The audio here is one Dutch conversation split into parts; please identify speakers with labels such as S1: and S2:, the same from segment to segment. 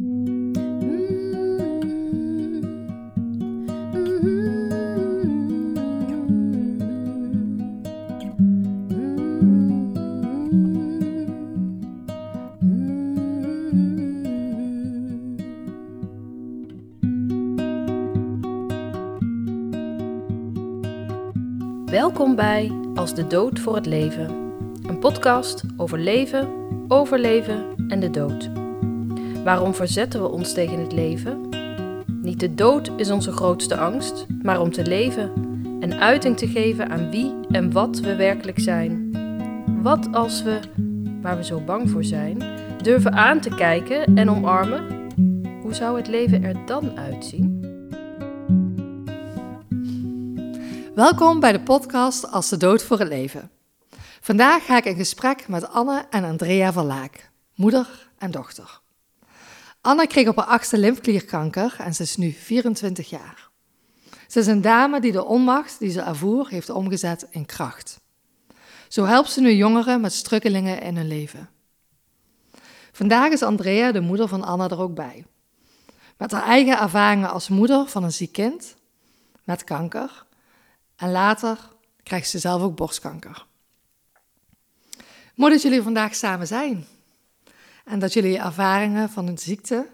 S1: Welkom bij Als de dood voor het leven. Een podcast over leven, overleven en de dood. Waarom verzetten we ons tegen het leven? Niet de dood is onze grootste angst, maar om te leven en uiting te geven aan wie en wat we werkelijk zijn. Wat als we, waar we zo bang voor zijn, durven aan te kijken en omarmen? Hoe zou het leven er dan uitzien?
S2: Welkom bij de podcast Als de dood voor het leven. Vandaag ga ik in gesprek met Anne en Andrea van Laak, moeder en dochter. Anne kreeg op haar achtste lymfklierkanker en ze is nu 24 jaar. Ze is een dame die de onmacht die ze ervoer heeft omgezet in kracht. Zo helpt ze nu jongeren met strukkelingen in hun leven. Vandaag is Andrea, de moeder van Anne, er ook bij. Met haar eigen ervaringen als moeder van een ziek kind, met kanker en later krijgt ze zelf ook borstkanker. Mooi dat jullie vandaag samen zijn. En dat jullie ervaringen van een ziekte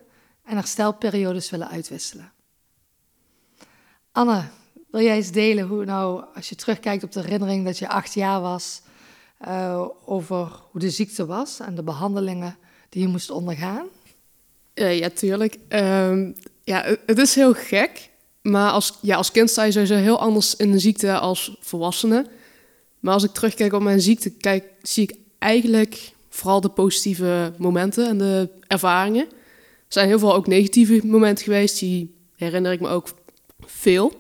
S2: en herstelperiodes willen uitwisselen. Anne, wil jij eens delen hoe nou, als je terugkijkt op de herinnering dat je acht jaar was, uh, over hoe de ziekte was en de behandelingen die je moest ondergaan?
S3: Uh, ja, tuurlijk. Uh, ja, het is heel gek. Maar als, ja, als kind sta je sowieso heel anders in een ziekte als volwassene. Maar als ik terugkijk op mijn ziekte, kijk, zie ik eigenlijk vooral de positieve momenten en de ervaringen. Er zijn heel veel ook negatieve momenten geweest, die herinner ik me ook veel.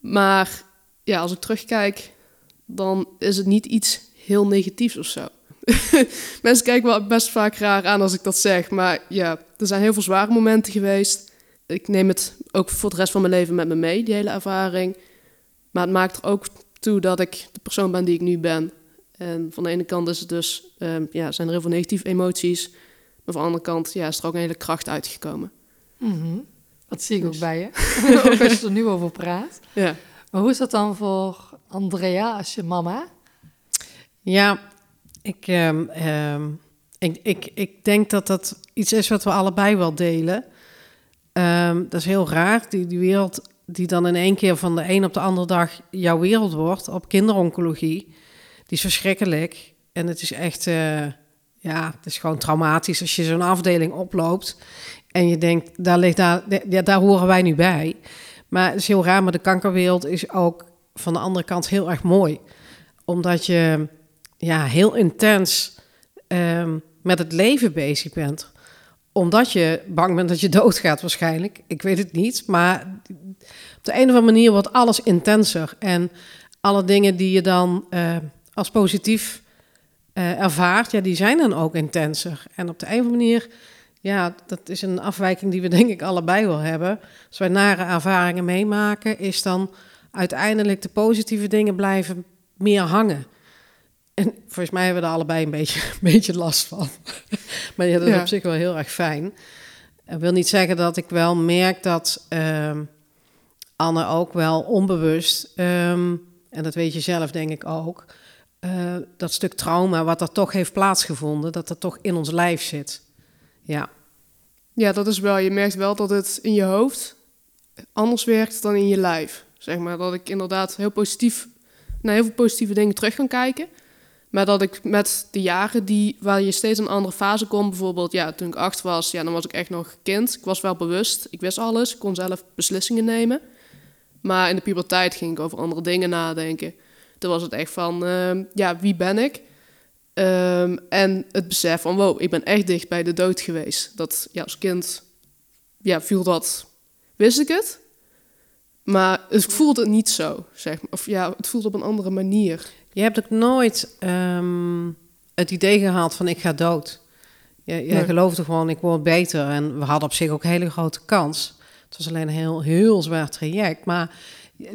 S3: Maar ja, als ik terugkijk, dan is het niet iets heel negatiefs of zo. Mensen kijken wel best vaak raar aan als ik dat zeg. Maar ja, er zijn heel veel zware momenten geweest ik neem het ook voor de rest van mijn leven met me mee, die hele ervaring. Maar het maakt er ook toe dat ik de persoon ben die ik nu ben. En van de ene kant is het dus, um, ja, zijn er heel veel negatieve emoties. Maar van de andere kant ja, is er ook een hele kracht uitgekomen.
S2: Mm Dat zie ik ook dus- bij je. ook als je er nu over praat. Ja. Maar hoe is dat dan voor Andrea als je mama?
S4: Ja, ik, um, um, ik, ik, ik denk dat dat iets is wat we allebei wel delen. Ehm, dat is heel raar, die, die wereld die dan in één keer van de een op de andere dag jouw wereld wordt op kinderoncologie, is verschrikkelijk. En het is echt, uh, ja, het is gewoon traumatisch als je zo'n afdeling oploopt en je denkt, daar, ligt daar, ja, daar horen wij nu bij. Maar het is heel raar, maar de kankerwereld is ook van de andere kant heel erg mooi. Omdat je ja, heel intens um, met het leven bezig bent omdat je bang bent dat je doodgaat waarschijnlijk. Ik weet het niet. Maar op de een of andere manier wordt alles intenser. En alle dingen die je dan uh, als positief uh, ervaart, ja, die zijn dan ook intenser. En op de een of andere manier, ja, dat is een afwijking die we denk ik allebei wel hebben. Als wij nare ervaringen meemaken, is dan uiteindelijk de positieve dingen blijven meer hangen. En volgens mij hebben we er allebei een beetje, een beetje last van. maar ja, dat is op zich wel heel erg fijn. Ik wil niet zeggen dat ik wel merk dat uh, Anne ook wel onbewust, um, en dat weet je zelf denk ik ook, uh, dat stuk trauma wat er toch heeft plaatsgevonden, dat dat toch in ons lijf zit. Ja.
S3: Ja, dat is wel. Je merkt wel dat het in je hoofd anders werkt dan in je lijf. Zeg maar dat ik inderdaad heel positief naar heel veel positieve dingen terug kan kijken. Maar dat ik met de jaren die, waar je steeds een andere fase komt, bijvoorbeeld ja, toen ik acht was, ja, dan was ik echt nog kind. Ik was wel bewust, ik wist alles, ik kon zelf beslissingen nemen. Maar in de puberteit ging ik over andere dingen nadenken. Toen was het echt van, uh, ja, wie ben ik? Um, en het besef van, wow, ik ben echt dicht bij de dood geweest. Dat, ja, als kind, ja, viel dat, wist ik het. Maar het voelde het niet zo, zeg maar. Of ja, het voelde op een andere manier.
S4: Je hebt ook nooit um, het idee gehad van ik ga dood. Je, nee. geloofde gewoon, ik word beter. En we hadden op zich ook een hele grote kans. Het was alleen een heel, heel zwaar traject. Maar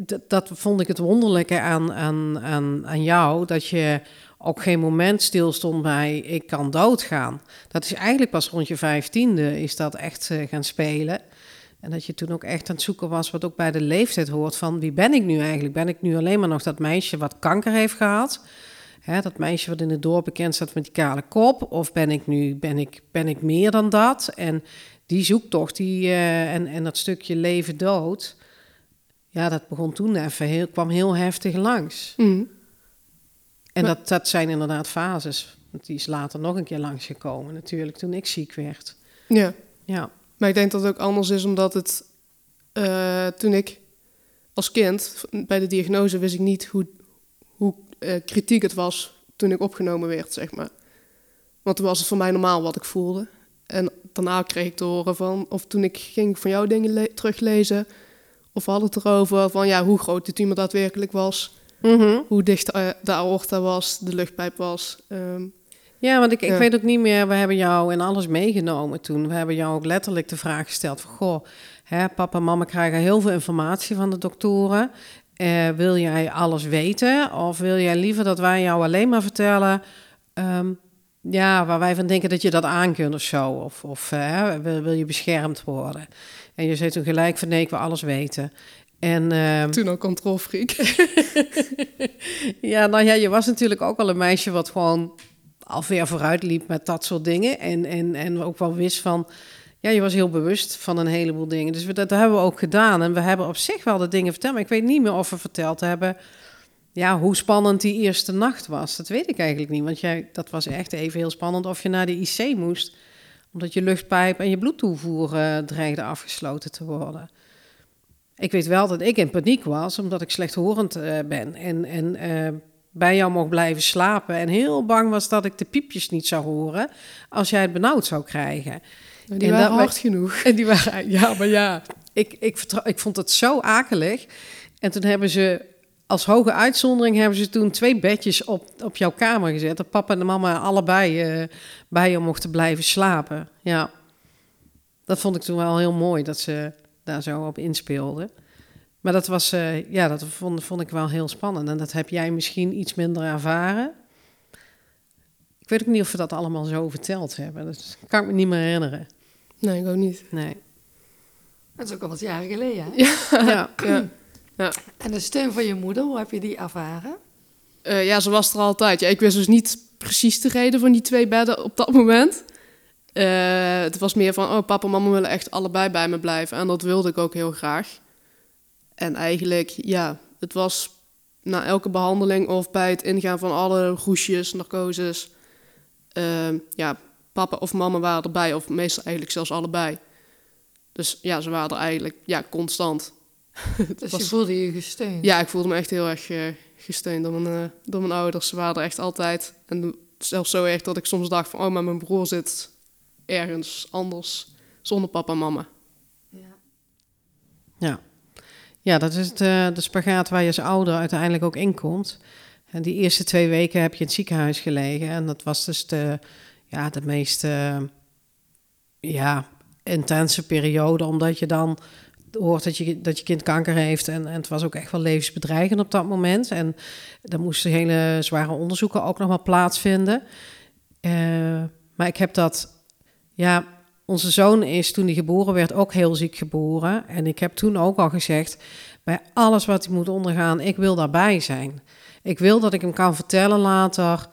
S4: dat, dat vond ik het wonderlijke aan, aan, aan, aan jou. Dat je, ook geen moment stilstond bij ik kan doodgaan. Dat is eigenlijk pas rond je vijftiende is dat echt uh, gaan spelen. En dat je toen ook echt aan het zoeken was wat ook bij de leeftijd hoort van wie ben ik nu eigenlijk? Ben ik nu alleen maar nog dat meisje wat kanker heeft gehad? Hè, dat meisje wat in het dorp bekend staat met die kale kop? Of ben ik nu ben ik, ben ik meer dan dat? En die zoektocht die, uh, en, en dat stukje leven-dood, ja, dat begon toen even heel, kwam heel heftig langs.
S3: Mm.
S4: En dat, dat zijn inderdaad fases. Want die is later nog een keer langsgekomen, natuurlijk, toen ik ziek werd.
S3: Ja.
S4: Ja.
S3: Maar ik denk dat het ook anders is omdat het... Uh, toen ik als kind, bij de diagnose, wist ik niet hoe, hoe uh, kritiek het was toen ik opgenomen werd, zeg maar. Want toen was het voor mij normaal wat ik voelde. En daarna kreeg ik te horen van... Of toen ik ging van jou dingen teruglezen... Of we hadden het erover van ja, hoe groot de tumor daadwerkelijk was...
S4: Mm -hmm.
S3: Hoe dicht de, de aorta was, de luchtpijp was. Um,
S4: ja, want ik,
S3: Ja.
S4: ik weet ook niet meer, we hebben jou in alles meegenomen toen. We hebben jou ook letterlijk de vraag gesteld van... Goh, hè, papa en mama krijgen heel veel informatie van de doktoren. Eh, wil jij alles weten? Of wil jij liever dat wij jou alleen maar vertellen... ehm, ja, waar wij van denken dat je dat aan kunt of zo. Of, of eh, wil, wil je beschermd worden? En je zei toen gelijk van nee, ik wil alles weten. En, ehm,
S3: toen al controlfreak.
S4: ja, nou ja, je was natuurlijk ook al een meisje wat gewoon al ver vooruit liep met dat soort dingen. En, en, en ook wel wist van, ja, je was heel bewust van een heleboel dingen. Dus we, dat hebben we ook gedaan. En we hebben op zich wel de dingen verteld. Maar ik weet niet meer of we verteld hebben, ja, hoe spannend die eerste nacht was. Dat weet ik eigenlijk niet. Want jij, dat was echt even heel spannend of je naar de IC moest. Omdat je luchtpijp en je bloedtoevoer uh, dreigde afgesloten te worden. Ik weet wel dat ik in paniek was, omdat ik slechthorend uh, ben. En, en uh, bij jou mocht blijven slapen. En heel bang was dat ik de piepjes niet zou horen als jij het benauwd zou krijgen.
S3: Maar die en waren hard genoeg.
S4: En die waren, ja, maar ja, ik, ik, ik vond het zo akelig. En toen hebben ze, als hoge uitzondering, hebben ze toen twee bedjes op, op jouw kamer gezet. Dat papa en de mama allebei uh, bij je mochten blijven slapen. Ja, dat vond ik toen wel heel mooi, dat ze daar zo op inspeelden. Maar dat was, uh, ja, dat vond, vond ik wel heel spannend. En dat heb jij misschien iets minder ervaren. Ik weet ook niet of we dat allemaal zo verteld hebben. Dat kan ik me niet meer herinneren.
S3: Nee, ik ook niet.
S4: Nee.
S2: Dat is ook al wat jaren geleden. Hè?
S3: Ja.
S4: Ja.
S3: ja. ja.
S2: En de steun van je moeder, hoe heb je die ervaren?
S3: Uh, ja, ze was er altijd. Ja, ik wist dus niet precies de reden van die twee bedden op dat moment. Uh, het was meer van, oh, papa en mama willen echt allebei bij me blijven. En dat wilde ik ook heel graag. En eigenlijk, ja, het was na elke behandeling of bij het ingaan van alle roesjes, narcoses. Uh, ja, papa of mama waren erbij, of meestal eigenlijk zelfs allebei. Dus ja, ze waren er eigenlijk ja, constant.
S2: dus was, je voelde je gesteund?
S3: Ja, ik voelde me echt heel erg uh, gesteund door mijn, uh, door mijn ouders. Ze waren er echt altijd. En zelfs zo erg dat ik soms dacht van, oh, maar mijn broer zit ergens anders zonder papa en mama.
S2: Ja.
S4: Ja. Ja, dat is het, uh, de spagaat waar je als ouder uiteindelijk ook in komt. En die eerste twee weken heb je in het ziekenhuis gelegen. En dat was dus de, ja, de meest uh, ja, intense periode. Omdat je dan hoort dat je, dat je kind kanker heeft. En, en het was ook echt wel levensbedreigend op dat moment. En dan moesten hele zware onderzoeken ook nog wel plaatsvinden. Uh, maar ik heb dat... Ja, onze zoon is toen hij geboren werd ook heel ziek geboren. En ik heb toen ook al gezegd, bij alles wat hij moet ondergaan, ik wil daarbij zijn. Ik wil dat ik hem kan vertellen later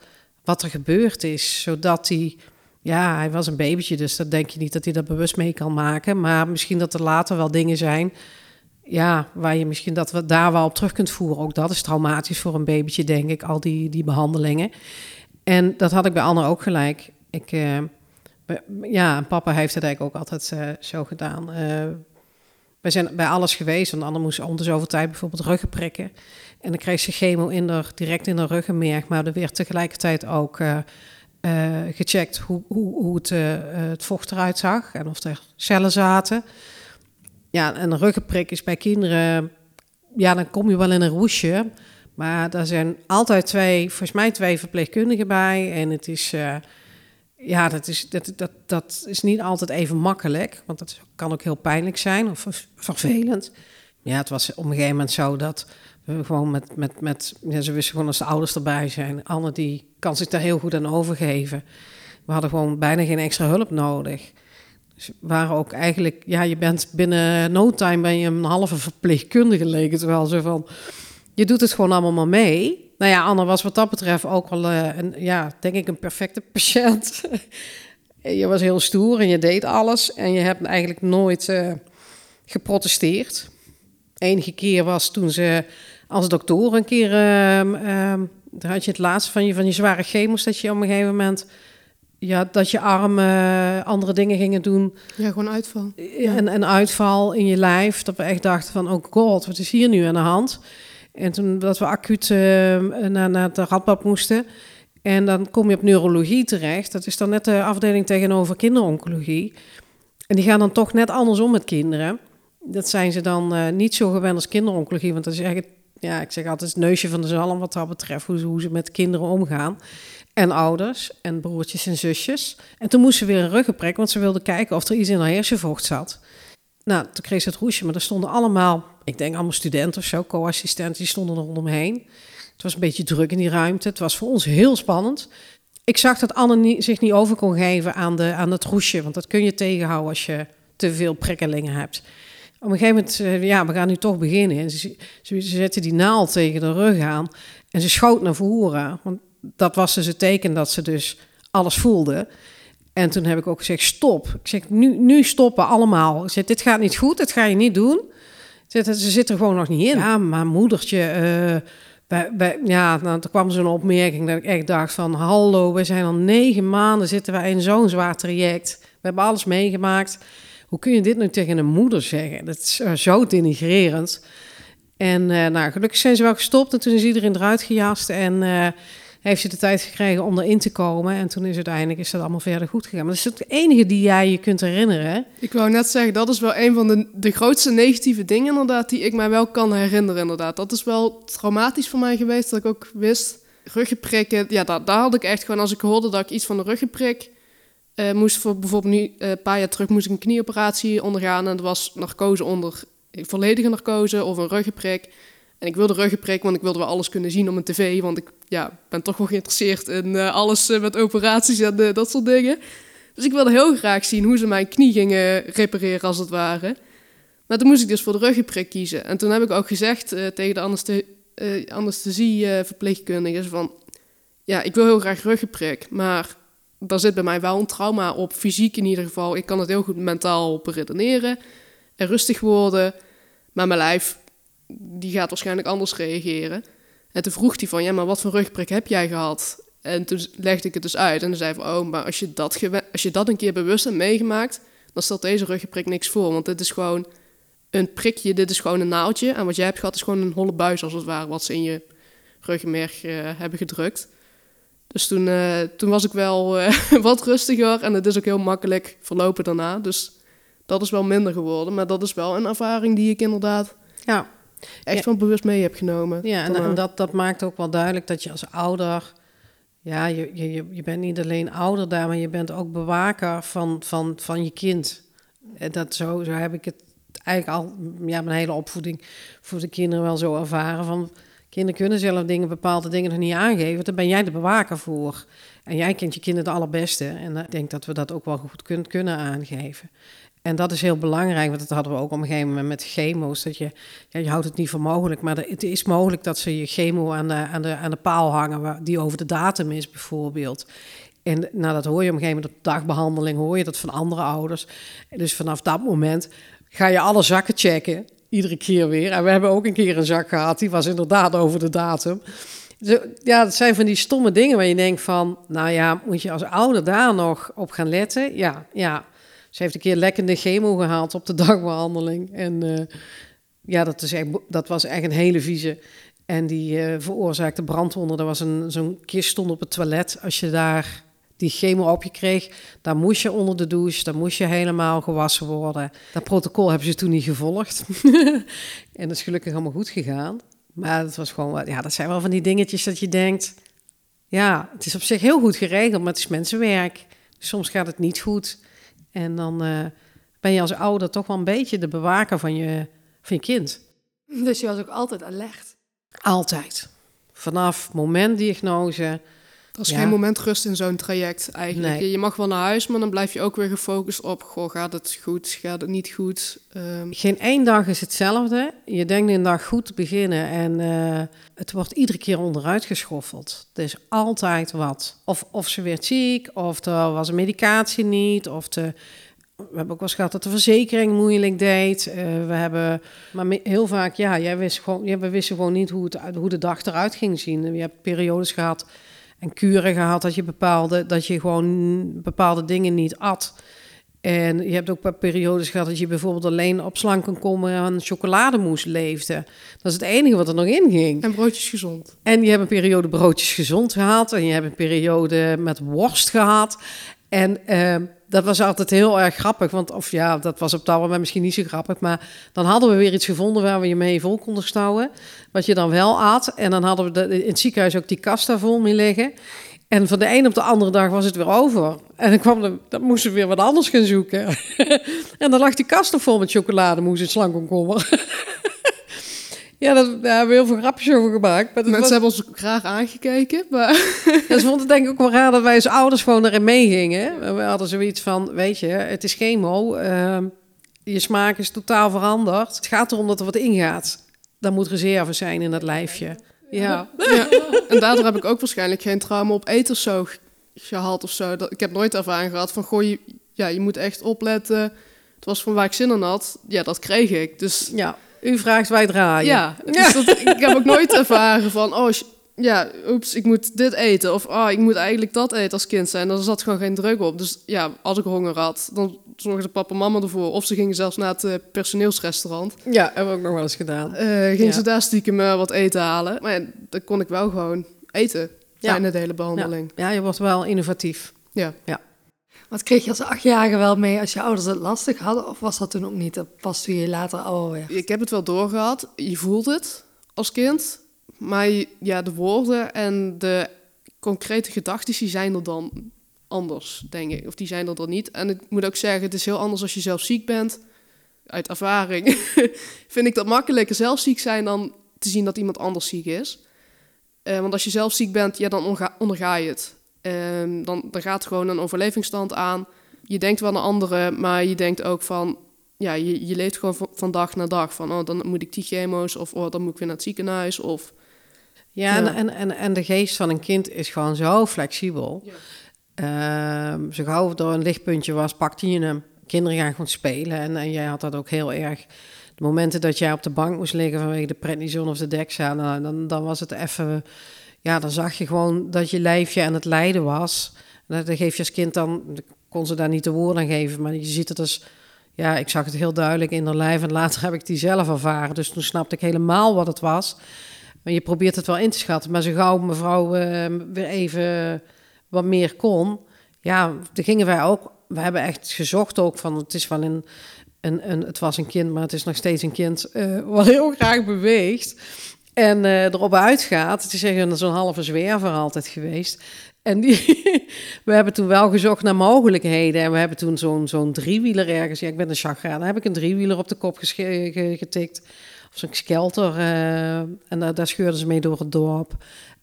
S4: wat er gebeurd is, zodat hij... Ja, hij was een babytje, dus dat denk je niet dat hij dat bewust mee kan maken. Maar misschien dat er later wel dingen zijn... Ja, waar je misschien dat we daar wel op terug kunt voeren. Ook dat is traumatisch voor een babytje, denk ik, al die, die behandelingen. En dat had ik bij Anne ook gelijk. Ik... Uh, ja, papa heeft het eigenlijk ook altijd uh, zo gedaan. Uh, we zijn bij alles geweest, want Anne moest om zoveel tijd bijvoorbeeld ruggen prikken. En dan kreeg ze chemo in direct in de ruggenmerg, maar er werd tegelijkertijd ook gecheckt hoe, hoe, hoe het, het vocht eruit zag en of er cellen zaten. Ja, en een ruggenprik is bij kinderen, ja, dan kom je wel in een roesje. Maar daar zijn altijd twee, volgens mij twee verpleegkundigen bij. En het is ja, dat is, dat, dat, dat is niet altijd even makkelijk, want dat kan ook heel pijnlijk zijn of vervelend. Ja, het was op een gegeven moment zo dat We gewoon met, met, met ja, ze wisten gewoon als de ouders erbij zijn. Anne die kan zich daar heel goed aan overgeven. We hadden gewoon bijna geen extra hulp nodig. Dus we waren ook eigenlijk, ja, je bent binnen no time ben je een halve verpleegkundige leek wel zo van. Je doet het gewoon allemaal maar mee. Nou ja, Anne was wat dat betreft ook wel uh, een, ja, denk ik een perfecte patiënt. je was heel stoer en je deed alles en je hebt eigenlijk nooit uh, geprotesteerd. Enige keer was toen ze als dokter een keer, uh, uh, daar had je het laatste van je, van je zware chemo's, dat je op een gegeven moment, ja, dat je armen andere dingen gingen doen.
S3: Ja, gewoon uitval.
S4: Ja. En, en uitval in je lijf, dat we echt dachten van, oh god, wat is hier nu aan de hand? En toen dat we acuut uh, naar, naar de radbad moesten. En dan kom je op neurologie terecht. Dat is dan net de afdeling tegenover kinderoncologie. En die gaan dan toch net andersom met kinderen. Dat zijn ze dan uh, niet zo gewend als kinderoncologie. Want dat is eigenlijk, ja, ik zeg altijd het neusje van de zalm wat dat betreft. Hoe, hoe ze met kinderen omgaan. En ouders en broertjes en zusjes. En toen moesten ze weer een ruggenprik, want ze wilden kijken of er iets in haar hersenvocht zat. Nou, toen kreeg ze het roesje, maar er stonden allemaal, ik denk allemaal studenten of zo, co-assistenten, die stonden er rondomheen. Het was een beetje druk in die ruimte. Het was voor ons heel spannend. Ik zag dat Anne zich niet over kon geven aan, de, aan het roesje, want dat kun je tegenhouden als je te veel prikkelingen hebt. Op een gegeven moment, uh, ja, we gaan nu toch beginnen. En ze, ze, ze zette die naald tegen de rug aan en ze schoot naar voren. Want dat was dus het teken dat ze dus alles voelde. En toen heb ik ook gezegd, stop. Ik zeg, nu, nu stoppen allemaal. Ik zeg, dit gaat niet goed, dit ga je niet doen. Zeg, ze zit er gewoon nog niet in. Ja, maar moedertje... Uh, ja, nou, toen kwam zo'n opmerking dat ik echt dacht van... hallo, we zijn al negen maanden zitten wij in zo'n zwaar traject. We hebben alles meegemaakt. Hoe kun je dit nu tegen een moeder zeggen? Dat is uh, zo denigrerend. En uh, nou, gelukkig zijn ze wel gestopt en toen is iedereen eruit gejast en heeft ze de tijd gekregen om erin te komen. En toen is uiteindelijk is dat allemaal verder goed gegaan. Maar dat is het enige die jij je kunt herinneren.
S3: Ik wou net zeggen, dat is wel een van de, de grootste negatieve dingen inderdaad... die ik mij wel kan herinneren inderdaad. Dat is wel traumatisch voor mij geweest, dat ik ook wist... Ruggenprikken, ja, daar, daar had ik echt gewoon... Als ik hoorde dat ik iets van de ruggenprik uh, moest... voor bijvoorbeeld nu, uh, een paar jaar terug moest ik een knieoperatie ondergaan... en er was narcose onder, volledige narcose of een ruggenprik... En ik wilde ruggenprik, want ik wilde wel alles kunnen zien op mijn tv. Want ik ja, ben toch wel geïnteresseerd in alles met operaties en dat soort dingen. Dus ik wilde heel graag zien hoe ze mijn knie gingen repareren, als het ware. Maar toen moest ik dus voor de ruggenprik kiezen. En toen heb ik ook gezegd tegen de anesthesie, anesthesieverpleegkundige van... Ja, ik wil heel graag ruggenprik, maar daar zit bij mij wel een trauma op. Fysiek in ieder geval. Ik kan het heel goed mentaal beredeneren en rustig worden. Maar mijn lijf die gaat waarschijnlijk anders reageren. En toen vroeg hij van, ja, maar wat voor rugprik heb jij gehad? En toen legde ik het dus uit. En dan zei van, oh, maar als je dat, als je dat een keer bewust hebt meegemaakt... dan stelt deze ruggenprik niks voor. Want dit is gewoon een prikje, dit is gewoon een naaldje. En wat jij hebt gehad is gewoon een holle buis, als het ware... wat ze in je ruggenmerg uh, hebben gedrukt. Dus toen, uh, toen was ik wel uh, wat rustiger. En het is ook heel makkelijk verlopen daarna. Dus dat is wel minder geworden. Maar dat is wel een ervaring die ik inderdaad...
S4: Ja
S3: echt ja. van bewust mee heb genomen.
S4: Ja, en, en, dat, dat maakt ook wel duidelijk dat je als ouder... Ja, je, je, je bent niet alleen ouder daar, maar je bent ook bewaker van, van, van je kind. En dat zo, zo heb ik het eigenlijk al, ja, mijn hele opvoeding voor de kinderen wel zo ervaren. Van, kinderen kunnen zelf dingen, bepaalde dingen nog niet aangeven. Daar ben jij de bewaker voor. En jij kent je kinderen het allerbeste. En ik denk dat we dat ook wel goed kun, kunnen aangeven. En dat is heel belangrijk, want dat hadden we ook op een gegeven moment met chemo's. Dat je, ja, je houdt het niet voor mogelijk, maar het is mogelijk dat ze je chemo aan de, aan de, aan de paal hangen, die over de datum is bijvoorbeeld. En nou, dat hoor je op een gegeven moment op dagbehandeling, hoor je dat van andere ouders. Dus vanaf dat moment ga je alle zakken checken, iedere keer weer. En we hebben ook een keer een zak gehad, die was inderdaad over de datum. Ja, dat zijn van die stomme dingen waar je denkt van, nou ja, moet je als ouder daar nog op gaan letten? Ja, ja. Ze heeft een keer lekkende chemo gehaald op de dagbehandeling. En uh, ja, dat, is echt, dat was echt een hele vieze. En die uh, veroorzaakte brandwonden. Er was een, zo'n kist stond op het toilet. Als je daar die chemo op je kreeg, dan moest je onder de douche, dan moest je helemaal gewassen worden. Dat protocol hebben ze toen niet gevolgd. en dat is gelukkig allemaal goed gegaan. Maar dat was gewoon, ja, dat zijn wel van die dingetjes dat je denkt, ja, het is op zich heel goed geregeld, maar het is mensenwerk. Soms gaat het niet goed. En dan uh, ben je als ouder toch wel een beetje de bewaker van je, van je kind.
S2: Dus je was ook altijd alert.
S4: Altijd. Vanaf moment diagnose.
S3: Er is
S4: Ja.
S3: geen moment rust in zo'n traject eigenlijk.
S4: Nee.
S3: Je, mag wel naar huis, maar dan blijf je ook weer gefocust op... Goh, gaat het goed? Gaat het niet goed? Ehm,
S4: Geen één dag is hetzelfde. Je denkt een dag goed te beginnen en eh, het wordt iedere keer onderuit geschoffeld. Er is altijd wat. Of, of ze werd ziek, of er was een medicatie niet, of de... We hebben ook wel eens gehad dat de verzekering moeilijk deed. Eh, we hebben, maar heel vaak, ja, jij wist gewoon, ja, we wisten gewoon niet hoe, het, hoe de dag eruit ging zien. Je hebt periodes gehad en kuren gehad dat je bepaalde, dat je gewoon bepaalde dingen niet at. En je hebt ook paar periodes gehad dat je bijvoorbeeld alleen op slank kon komen en chocolademousse leefde. Dat is het enige wat er nog in ging.
S3: en broodjes gezond.
S4: En je hebt een periode broodjes gezond gehad. En je hebt een periode met worst gehad. En eh, dat was altijd heel erg grappig. Want, of ja, dat was op dat moment misschien niet zo grappig. Maar dan hadden we weer iets gevonden waar we je mee vol konden stouwen. Wat je dan wel at. En dan hadden we in het ziekenhuis ook die kast daar vol mee liggen. En van de een op de andere dag was het weer over. En dan, kwam de, dan moesten we weer wat anders gaan zoeken. en dan lag die kast er vol met chocolademousse en slankkomkommer. ja, dat, daar hebben we heel veel grapjes over gemaakt. Maar
S3: Mensen
S4: was-
S3: hebben ons graag aangekeken, maar...
S4: ja, ze vonden het denk ik ook wel raar dat wij als ouders gewoon erin meegingen. We hadden zoiets van, weet je, het is chemo. ehm, je smaak is totaal veranderd. Het gaat erom dat er wat ingaat. Dan moet reserve zijn in dat lijfje. Ja.
S3: Ja, en daardoor heb ik ook waarschijnlijk geen trauma op eten of zo g- gehad of zo. Dat, ik heb nooit ervaring gehad van, goh, je, ja, je moet echt opletten. Het was van waar ik zin in had. Ja, dat kreeg ik. Dus
S4: ja, u vraagt, wij draaien.
S3: ja, dus dat, ik heb ook nooit ervaren van, oh, ja, oeps, ik moet dit eten. Of, ah, ik moet eigenlijk dat eten als kind zijn. Daar zat gewoon geen druk op. Dus ja, als ik honger had, dan zorgde papa en mama ervoor. Of ze gingen zelfs naar het eh, personeelsrestaurant.
S4: Ja, hebben we ook nog wel eens gedaan.
S3: Eh gingen
S4: Ja.
S3: ze daar stiekem eh, wat eten halen. Maar ja, dan kon ik wel gewoon eten
S4: Ja.
S3: tijdens de hele behandeling.
S4: Ja, je wordt wel innovatief.
S3: Ja.
S2: Wat kreeg je als achtjarige wel mee als je ouders het lastig hadden? Of was dat toen ook niet? Dat pas toen je later werd?
S3: Ik heb het wel doorgehad. Je voelt het als kind. Maar ja, de woorden en de concrete gedachten die zijn er dan anders, denk ik. Of die zijn er dan niet. En ik moet ook zeggen, het is heel anders als je zelf ziek bent. Uit ervaring vind ik dat makkelijker zelf ziek zijn dan te zien dat iemand anders ziek is. Eh, want als je zelf ziek bent, ja, dan onderga je het. Ehm, dan, dan gaat gewoon een overlevingsstand aan. Je denkt wel aan anderen, maar je denkt ook van... Ja, je, je leeft gewoon van, van dag naar dag. Van, oh, dan moet ik die chemo's of oh, dan moet ik weer naar het ziekenhuis. Of,
S4: Ja, En,
S3: Ja.
S4: en, en, en de geest van een kind is gewoon zo flexibel.
S3: Ja.
S4: Ehm, zo gauw er een lichtpuntje was, pakte je hem. Kinderen gaan gewoon spelen. En, en jij had dat ook heel erg. De momenten dat jij op de bank moest liggen vanwege de prednison of de nou, dan, dan was het even... Ja, dan zag je gewoon dat je lijfje aan het lijden was. En dat- geef je als kind dan... kon ze daar niet de woorden aan geven, maar je ziet het als... Ja, ik zag het heel duidelijk in haar lijf en later heb ik die zelf ervaren. Dus toen snapte ik helemaal wat het was. Maar je probeert het wel in te schatten. Maar zo gauw mevrouw eh, weer even wat meer kon, ja, daar gingen wij ook. We hebben echt gezocht ook van, het is wel een, een, een het was een kind, maar het is nog steeds een kind eh, wat heel graag beweegt. En eh, erop uitgaat. Het is echt zo'n halve zwerver altijd geweest. En die, we hebben toen wel gezocht naar mogelijkheden. En we hebben toen zo'n zo'n driewieler ergens. Ja, ik ben een chagraan. Dan heb ik een driewieler op de kop getikt. Of zo'n skelter. eh, en daar, daar scheurden ze mee door het dorp.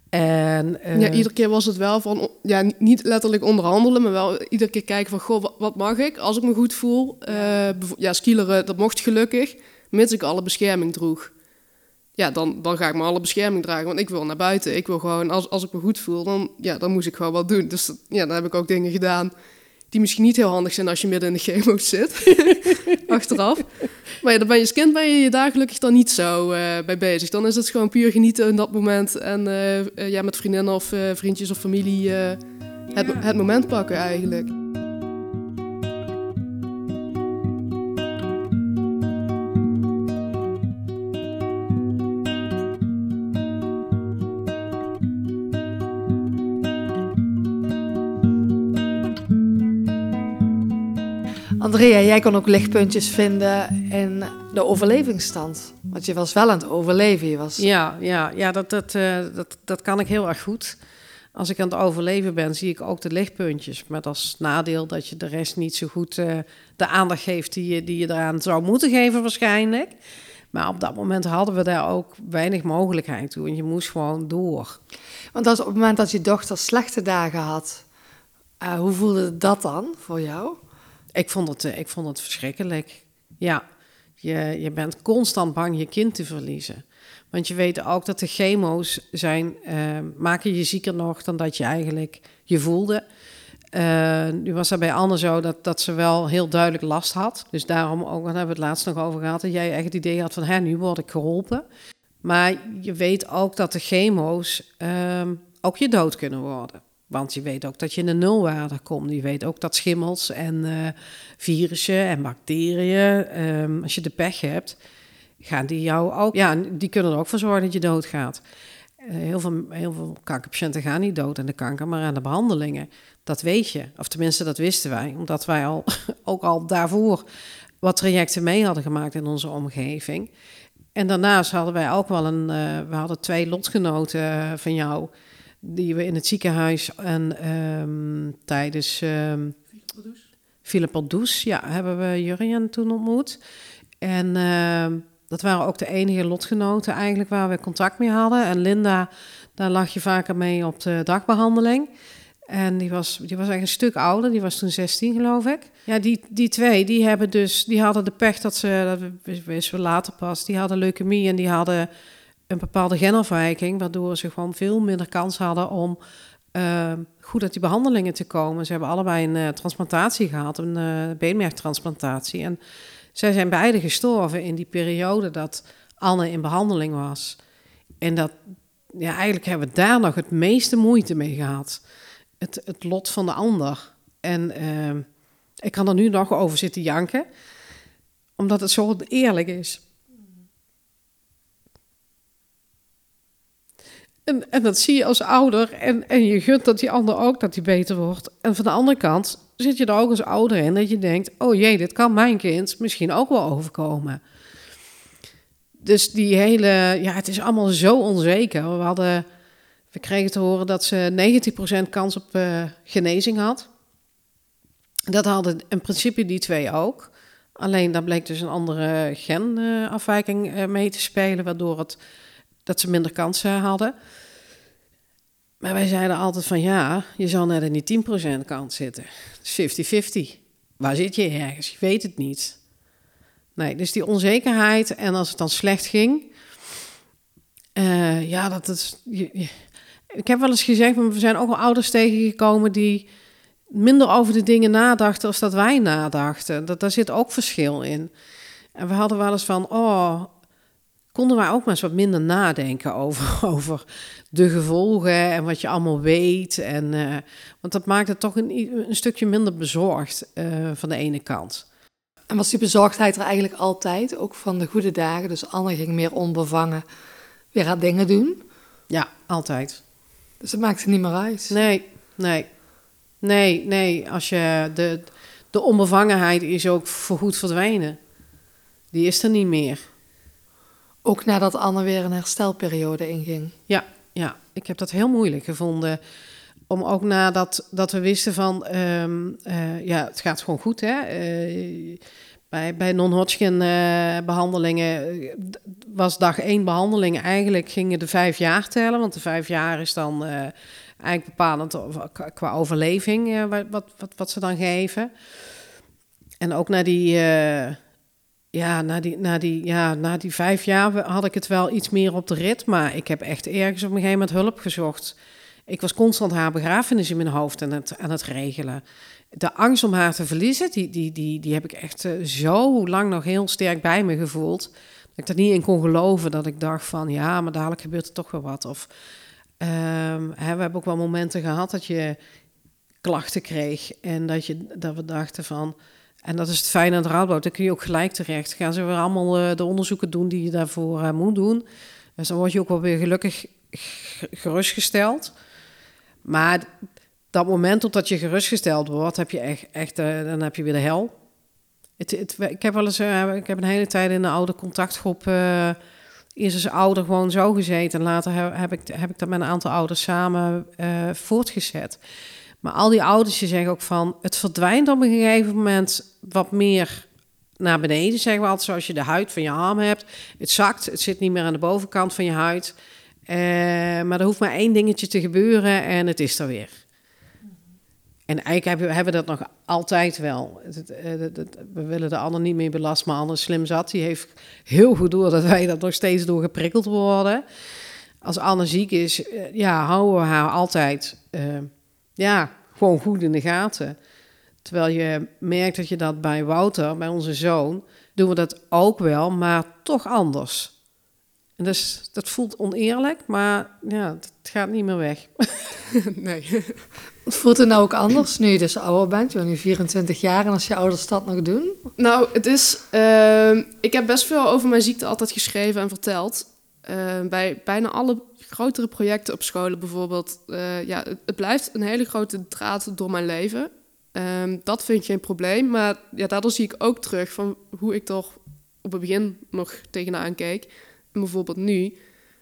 S4: En, eh,
S3: ja, iedere keer was het wel van... Ja, ni- niet letterlijk onderhandelen, maar wel iedere keer kijken van... Goh, wat, mag ik als ik me goed voel? Ja, skileren, dat mocht gelukkig. Mits ik alle bescherming droeg. Ja, dan, dan ga ik me alle bescherming dragen. Want ik wil naar buiten. Ik wil gewoon, als, als ik me goed voel, dan, ja, dan moest ik gewoon wat doen. Dus dat- ja, dan heb ik ook dingen gedaan... die misschien niet heel handig zijn als je midden in de chemo zit. Achteraf. Maar ja, dan ben je als kind ben je je daar gelukkig dan niet zo eh, bij bezig. Dan is het gewoon puur genieten in dat moment. En eh, eh, ja, met vriendinnen of vriendjes of familie het, het moment pakken eigenlijk.
S2: Andrea, jij kon ook lichtpuntjes vinden in de overlevingsstand. Want je was wel aan het overleven. Je was...
S4: Ja, ja, ja dat, dat, eh, dat, dat kan ik heel erg goed. Als ik aan het overleven ben, zie ik ook de lichtpuntjes. Met als nadeel dat je de rest niet zo goed eh, de aandacht geeft die je, die je eraan zou moeten geven waarschijnlijk. Maar op dat moment hadden we daar ook weinig mogelijkheid toe. En je moest gewoon door.
S2: Want als op het moment dat je dochter slechte dagen had, uh, hoe voelde dat dan voor jou?
S4: Ik vond het, uh, ik vond het verschrikkelijk. Ja, je, je bent constant bang je kind te verliezen. Want je weet ook dat de chemo's zijn, uh, maken je zieker nog dan dat je eigenlijk je voelde. Uh, nu was er bij Anne zo dat, dat ze wel heel duidelijk last had. Dus daarom ook, daar hebben we het laatst nog over gehad, dat jij echt het idee had van, hè, nu word ik geholpen. Maar je weet ook dat de chemo's uh, ook je dood kunnen worden. Want je weet ook dat je in een nulwaarde komt. Je weet ook dat schimmels en uh, virussen en bacteriën, um, als je de pech hebt, gaan die jou ook, ja, die kunnen er ook voor zorgen dat je doodgaat. Uh, heel, veel, heel veel kankerpatiënten gaan niet dood aan de kanker, maar aan de behandelingen. Dat weet je. Of tenminste, dat wisten wij, omdat wij al, ook al daarvoor wat trajecten mee hadden gemaakt in onze omgeving. En daarnaast hadden wij ook wel een, uh, we hadden twee lotgenoten van jou, die we in het ziekenhuis en um, tijdens um, Philip Does, ja, hebben we Jurien toen ontmoet. En uh, dat waren ook de enige lotgenoten eigenlijk waar we contact mee hadden. En Linda, daar lag je vaker mee op de dagbehandeling. En die was, die was echt een stuk ouder, die was toen 16 geloof ik. Ja, die, die twee, die, hebben dus, die hadden de pech dat ze, dat wisten we later pas, die hadden leukemie en die hadden een bepaalde genafwijking, waardoor ze gewoon veel minder kans hadden om uh, goed uit die behandelingen te komen. Ze hebben allebei een uh, transplantatie gehad, een uh, beenmergtransplantatie. En zij zijn beide gestorven in die periode dat Anne in behandeling was. En dat, ja, eigenlijk hebben we daar nog het meeste moeite mee gehad. Het, het lot van de ander. En uh, ik kan er nu nog over zitten janken, omdat het zo eerlijk is. En, en dat zie je als ouder en, en je gunt dat die ander ook dat die beter wordt. En van de andere kant zit je er ook als ouder in dat je denkt: oh jee, dit kan mijn kind misschien ook wel overkomen. Dus die hele, ja, het is allemaal zo onzeker. We hadden, we kregen te horen dat ze 90% kans op uh, genezing had. Dat hadden in principe die twee ook. Alleen daar bleek dus een andere genafwijking uh, mee te spelen, waardoor het, dat ze minder kansen hadden. Maar wij zeiden altijd van ja, je zal net in die 10% kant zitten. 50-50. Waar zit je ergens? Je weet het niet. Nee, dus die onzekerheid en als het dan slecht ging, uh, ja, dat is. Ik heb wel eens gezegd, maar we zijn ook wel ouders tegengekomen die minder over de dingen nadachten als dat wij nadachten. Dat, daar zit ook verschil in. En we hadden wel eens van, oh, konden wij ook maar eens wat minder nadenken over, over de gevolgen en wat je allemaal weet. En, uh, want dat maakt het toch een, een stukje minder bezorgd uh, van de ene kant.
S2: En was die bezorgdheid er eigenlijk altijd, ook van de goede dagen? Dus Anne ging meer onbevangen weer haar dingen doen?
S4: Ja, altijd.
S2: Dus het maakte niet meer uit?
S4: Nee, nee. Nee, nee. Als je de, de onbevangenheid is ook voorgoed verdwenen. Die is er niet meer.
S2: Ook nadat Anne weer een herstelperiode inging?
S4: Ja, ja. Ik heb dat heel moeilijk gevonden. Om ook nadat dat we wisten van, um, uh, ja, het gaat gewoon goed, hè. Uh, bij, bij non-Hodgkin uh, behandelingen was dag één behandeling eigenlijk gingen de vijf jaar tellen. Want de vijf jaar is dan eigenlijk bepalend qua overleving wat, wat, wat, ze dan geven. En ook na die ja, na die, na, die, ja, na die vijf jaar had ik het wel iets meer op de rit. Maar ik heb echt ergens op een gegeven moment hulp gezocht. Ik was constant haar begrafenis in mijn hoofd aan het, aan het regelen. De angst om haar te verliezen, die, die, die, die heb ik echt uh, zo lang nog heel sterk bij me gevoeld. Dat ik er niet in kon geloven. Dat ik dacht van, ja, maar dadelijk gebeurt er toch wel wat. Of um, hè, we hebben ook wel momenten gehad dat je klachten kreeg. En dat, je, dat we dachten van en dat is het fijne aan het Radboud. Dan kun je ook gelijk terecht. Gaan ze weer allemaal uh, de onderzoeken doen die je daarvoor uh, moet doen. Dus dan word je ook wel weer gelukkig gerustgesteld. Maar dat moment totdat je gerustgesteld wordt, heb je echt, echt uh, dan heb je weer de hel. Het, het, ik heb wel eens, ik heb een hele tijd in een oude contactgroep eerst als ouder gewoon zo gezeten. En later heb, ik, heb ik dat met een aantal ouders samen voortgezet. Maar al die ouders zeggen ook van, het verdwijnt op een gegeven moment wat meer naar beneden, zeggen we altijd, zoals je de huid van je arm hebt. Het zakt, het zit niet meer aan de bovenkant van je huid. Eh, maar er hoeft maar één dingetje te gebeuren en het is er weer. En eigenlijk hebben, we dat nog altijd wel. Eh, we willen de ander niet meer belasten, maar Anne slim zat. Die heeft heel goed door dat wij dat nog steeds door geprikkeld worden. Als Anne ziek is, eh, ja, houden we haar altijd ja, gewoon goed in de gaten. Terwijl je merkt dat je dat bij Wouter, bij onze zoon, doen we dat ook wel, maar toch anders. En dus dat voelt oneerlijk, maar ja, het gaat niet meer weg.
S3: nee.
S2: Voelt het nou ook anders nu je dus ouder bent? Je bent nu 24 jaar en als je ouders dat nog doen?
S3: Nou, het is... Uh, ik heb best veel over mijn ziekte altijd geschreven en verteld. Uh, bij bijna alle grotere projecten op scholen bijvoorbeeld. Uh, ja, het, blijft een hele grote draad door mijn leven. Um, dat vind ik geen probleem. Maar ja, daardoor zie ik ook terug van hoe ik toch op het begin nog tegenaan keek. Bijvoorbeeld nu.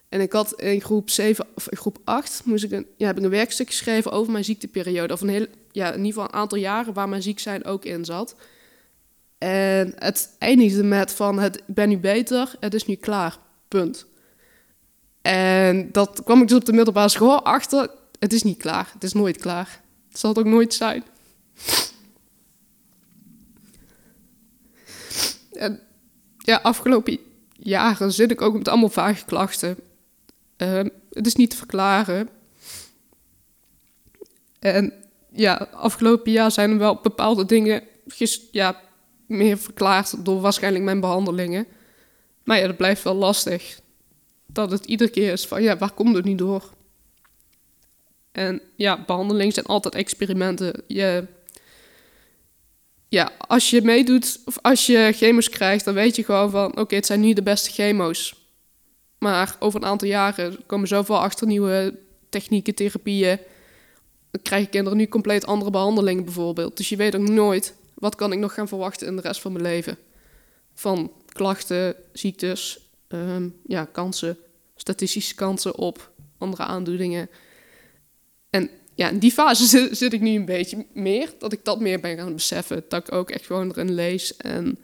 S3: En ik had in groep 7 of groep 8 moest ik een, ja, heb ik een werkstuk geschreven over mijn ziekteperiode. Of een heel, ja, in ieder geval een aantal jaren waar mijn ziek zijn ook in zat. En het eindigde met van het ik ben nu beter, het is nu klaar. Punt. En dat kwam ik dus op de middelbare school achter. Het is niet klaar. Het is nooit klaar. Het zal het ook nooit zijn. En ja, afgelopen jaren zit ik ook met allemaal vage klachten. Uh, het is niet te verklaren. En ja, afgelopen jaar zijn er wel bepaalde dingen ja, meer verklaard door waarschijnlijk mijn behandelingen. Maar ja, dat blijft wel lastig. Dat het iedere keer is van, ja, waar komt het niet door? En ja, behandelingen zijn altijd experimenten. Je ja, als je meedoet of als je chemo's krijgt, dan weet je gewoon van oké, het zijn nu de beste chemo's. Maar over een aantal jaren komen zoveel achter nieuwe technieken, therapieën. Dan krijgen kinderen nu compleet andere behandelingen bijvoorbeeld. Dus je weet ook nooit wat kan ik nog gaan verwachten in de rest van mijn leven. Van klachten, ziektes, ehm, ja, kansen, statistische kansen op andere aandoeningen. En ja, in die fase zit, zit, ik nu een beetje meer. Dat ik dat meer ben gaan beseffen. Dat ik ook echt gewoon erin lees en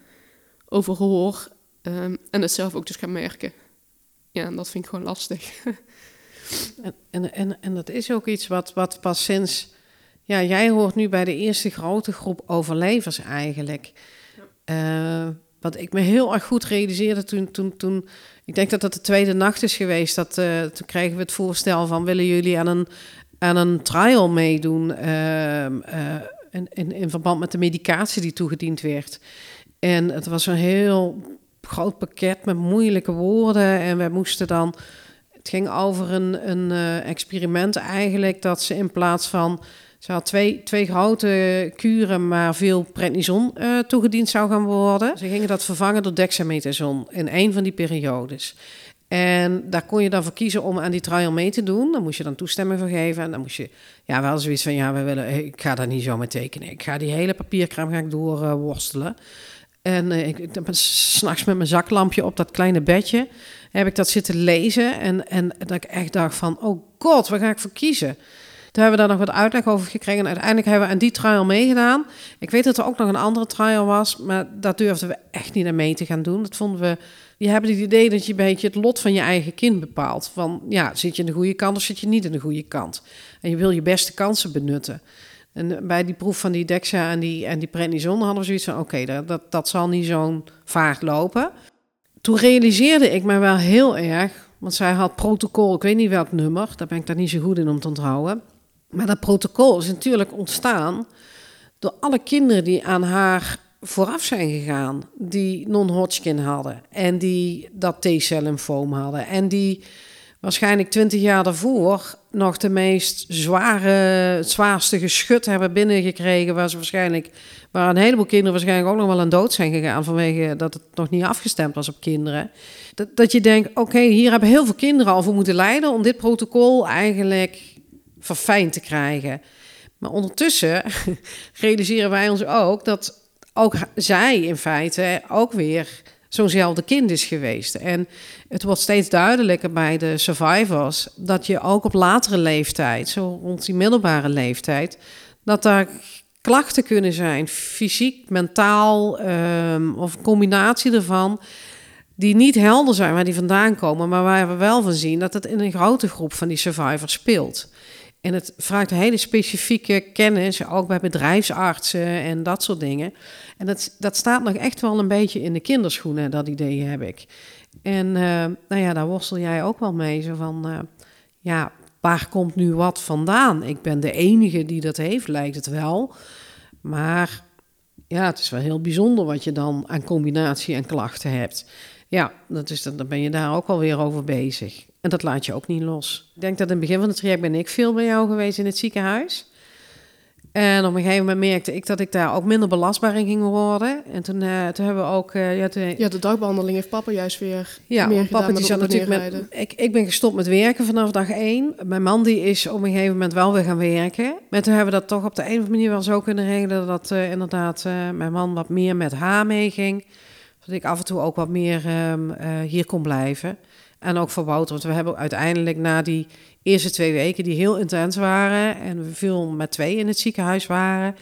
S3: over hoor. Um, en het zelf ook dus ga merken. Ja, en dat vind ik gewoon lastig.
S4: en, en, en, en dat is ook iets wat, wat pas sinds... Ja, jij hoort nu bij de eerste grote groep overlevers eigenlijk. Ja. Uh, wat ik me heel erg goed realiseerde toen, toen, toen... Ik denk dat dat de tweede nacht is geweest. Dat, uh, toen kregen we het voorstel van... willen jullie aan een aan een trial meedoen uh, in, in, in, verband met de medicatie die toegediend werd. En het was een heel groot pakket met moeilijke woorden. En we moesten dan. Het ging over een, een uh, experiment eigenlijk. Dat ze in plaats van. Ze had twee, twee grote kuren, maar veel prednison uh, toegediend zou gaan worden. Ze gingen dat vervangen door dexamethason in een van die periodes. En daar kon je dan voor kiezen om aan die trial mee te doen. Dan moest je dan toestemming voor geven. En dan moest je ja, wel zoiets van, ja, we willen, ik ga daar niet zo mee tekenen. Ik ga die hele papierkraam doorworstelen. En uh, ik, s'nachts met mijn zaklampje op dat kleine bedje heb ik dat zitten lezen. En, en dat ik echt dacht van, oh god, waar ga ik voor kiezen? Toen hebben we daar nog wat uitleg over gekregen. En uiteindelijk hebben we aan die trial meegedaan. Ik weet dat er ook nog een andere trial was, maar dat durfden we echt niet aan mee te gaan doen. Dat vonden we je hebt het idee dat je een beetje het lot van je eigen kind bepaalt. Van ja, zit je in de goede kant of zit je niet in de goede kant? En je wil je beste kansen benutten. En bij die proef van die Dexa en die, en die prednison hadden we zoiets van... oké, dat, dat zal niet zo'n vaart lopen. Toen realiseerde ik me wel heel erg... want zij had protocol, ik weet niet welk nummer... daar ben ik daar niet zo goed in om te onthouden. Maar dat protocol is natuurlijk ontstaan... door alle kinderen die aan haar vooraf zijn gegaan die non-Hodgkin hadden en die dat T-cell lymfoom hadden en die waarschijnlijk twintig jaar daarvoor nog de meest zware, het zwaarste geschut hebben binnengekregen, waar ze waarschijnlijk, waar een heleboel kinderen waarschijnlijk ook nog wel aan dood zijn gegaan vanwege dat het nog niet afgestemd was op kinderen. Dat, dat je denkt, oké, hier hebben heel veel kinderen al voor moeten lijden om dit protocol eigenlijk verfijnd te krijgen. Maar ondertussen realiseren wij ons ook dat ook zij in feite ook weer zo'nzelfde kind is geweest. En het wordt steeds duidelijker bij de survivors dat je ook op latere leeftijd, zo rond die middelbare leeftijd, dat daar klachten kunnen zijn, fysiek, mentaal ehm, of een combinatie ervan, die niet helder zijn waar die vandaan komen, maar waar we wel van zien dat het in een grote groep van die survivors speelt. En het vraagt hele specifieke kennis, ook bij bedrijfsartsen en dat soort dingen. En dat, dat staat nog echt wel een beetje in de kinderschoenen, dat idee heb ik. En uh, nou ja, daar worstel jij ook wel mee. Zo van, uh, ja, waar komt nu wat vandaan? Ik ben de enige die dat heeft, lijkt het wel. Maar ja, het is wel heel bijzonder wat je dan aan combinatie en klachten hebt. Ja, dat is, dan ben je daar ook alweer over bezig. En dat laat je ook niet los. Ik denk dat in het begin van het traject ben ik veel bij jou geweest in het ziekenhuis. En op een gegeven moment merkte ik dat ik daar ook minder belastbaar in ging worden. En toen, uh, toen hebben we ook... Uh,
S3: ja,
S4: toen,
S3: ja, de dagbehandeling heeft papa juist weer
S4: ja,
S3: meer
S4: papa
S3: gedaan
S4: die zat natuurlijk met... Ik, ik ben gestopt met werken vanaf dag één. Mijn man die is op een gegeven moment wel weer gaan werken. Maar toen hebben we dat toch op de een of andere manier wel zo kunnen regelen... dat uh, inderdaad mijn man wat meer met haar meeging. Dat ik af en toe ook wat meer um, hier kon blijven. En ook voor Wouter, want we hebben uiteindelijk na die eerste twee weken die heel intens waren en we veel met twee in het ziekenhuis waren,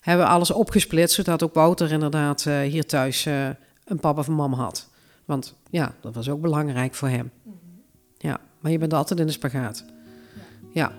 S4: hebben we alles opgesplitst, zodat ook Wouter inderdaad uh, hier thuis uh, een papa of mam had. Want ja, dat was ook belangrijk voor hem. -hmm. Ja, maar je bent altijd in de spagaat. ja.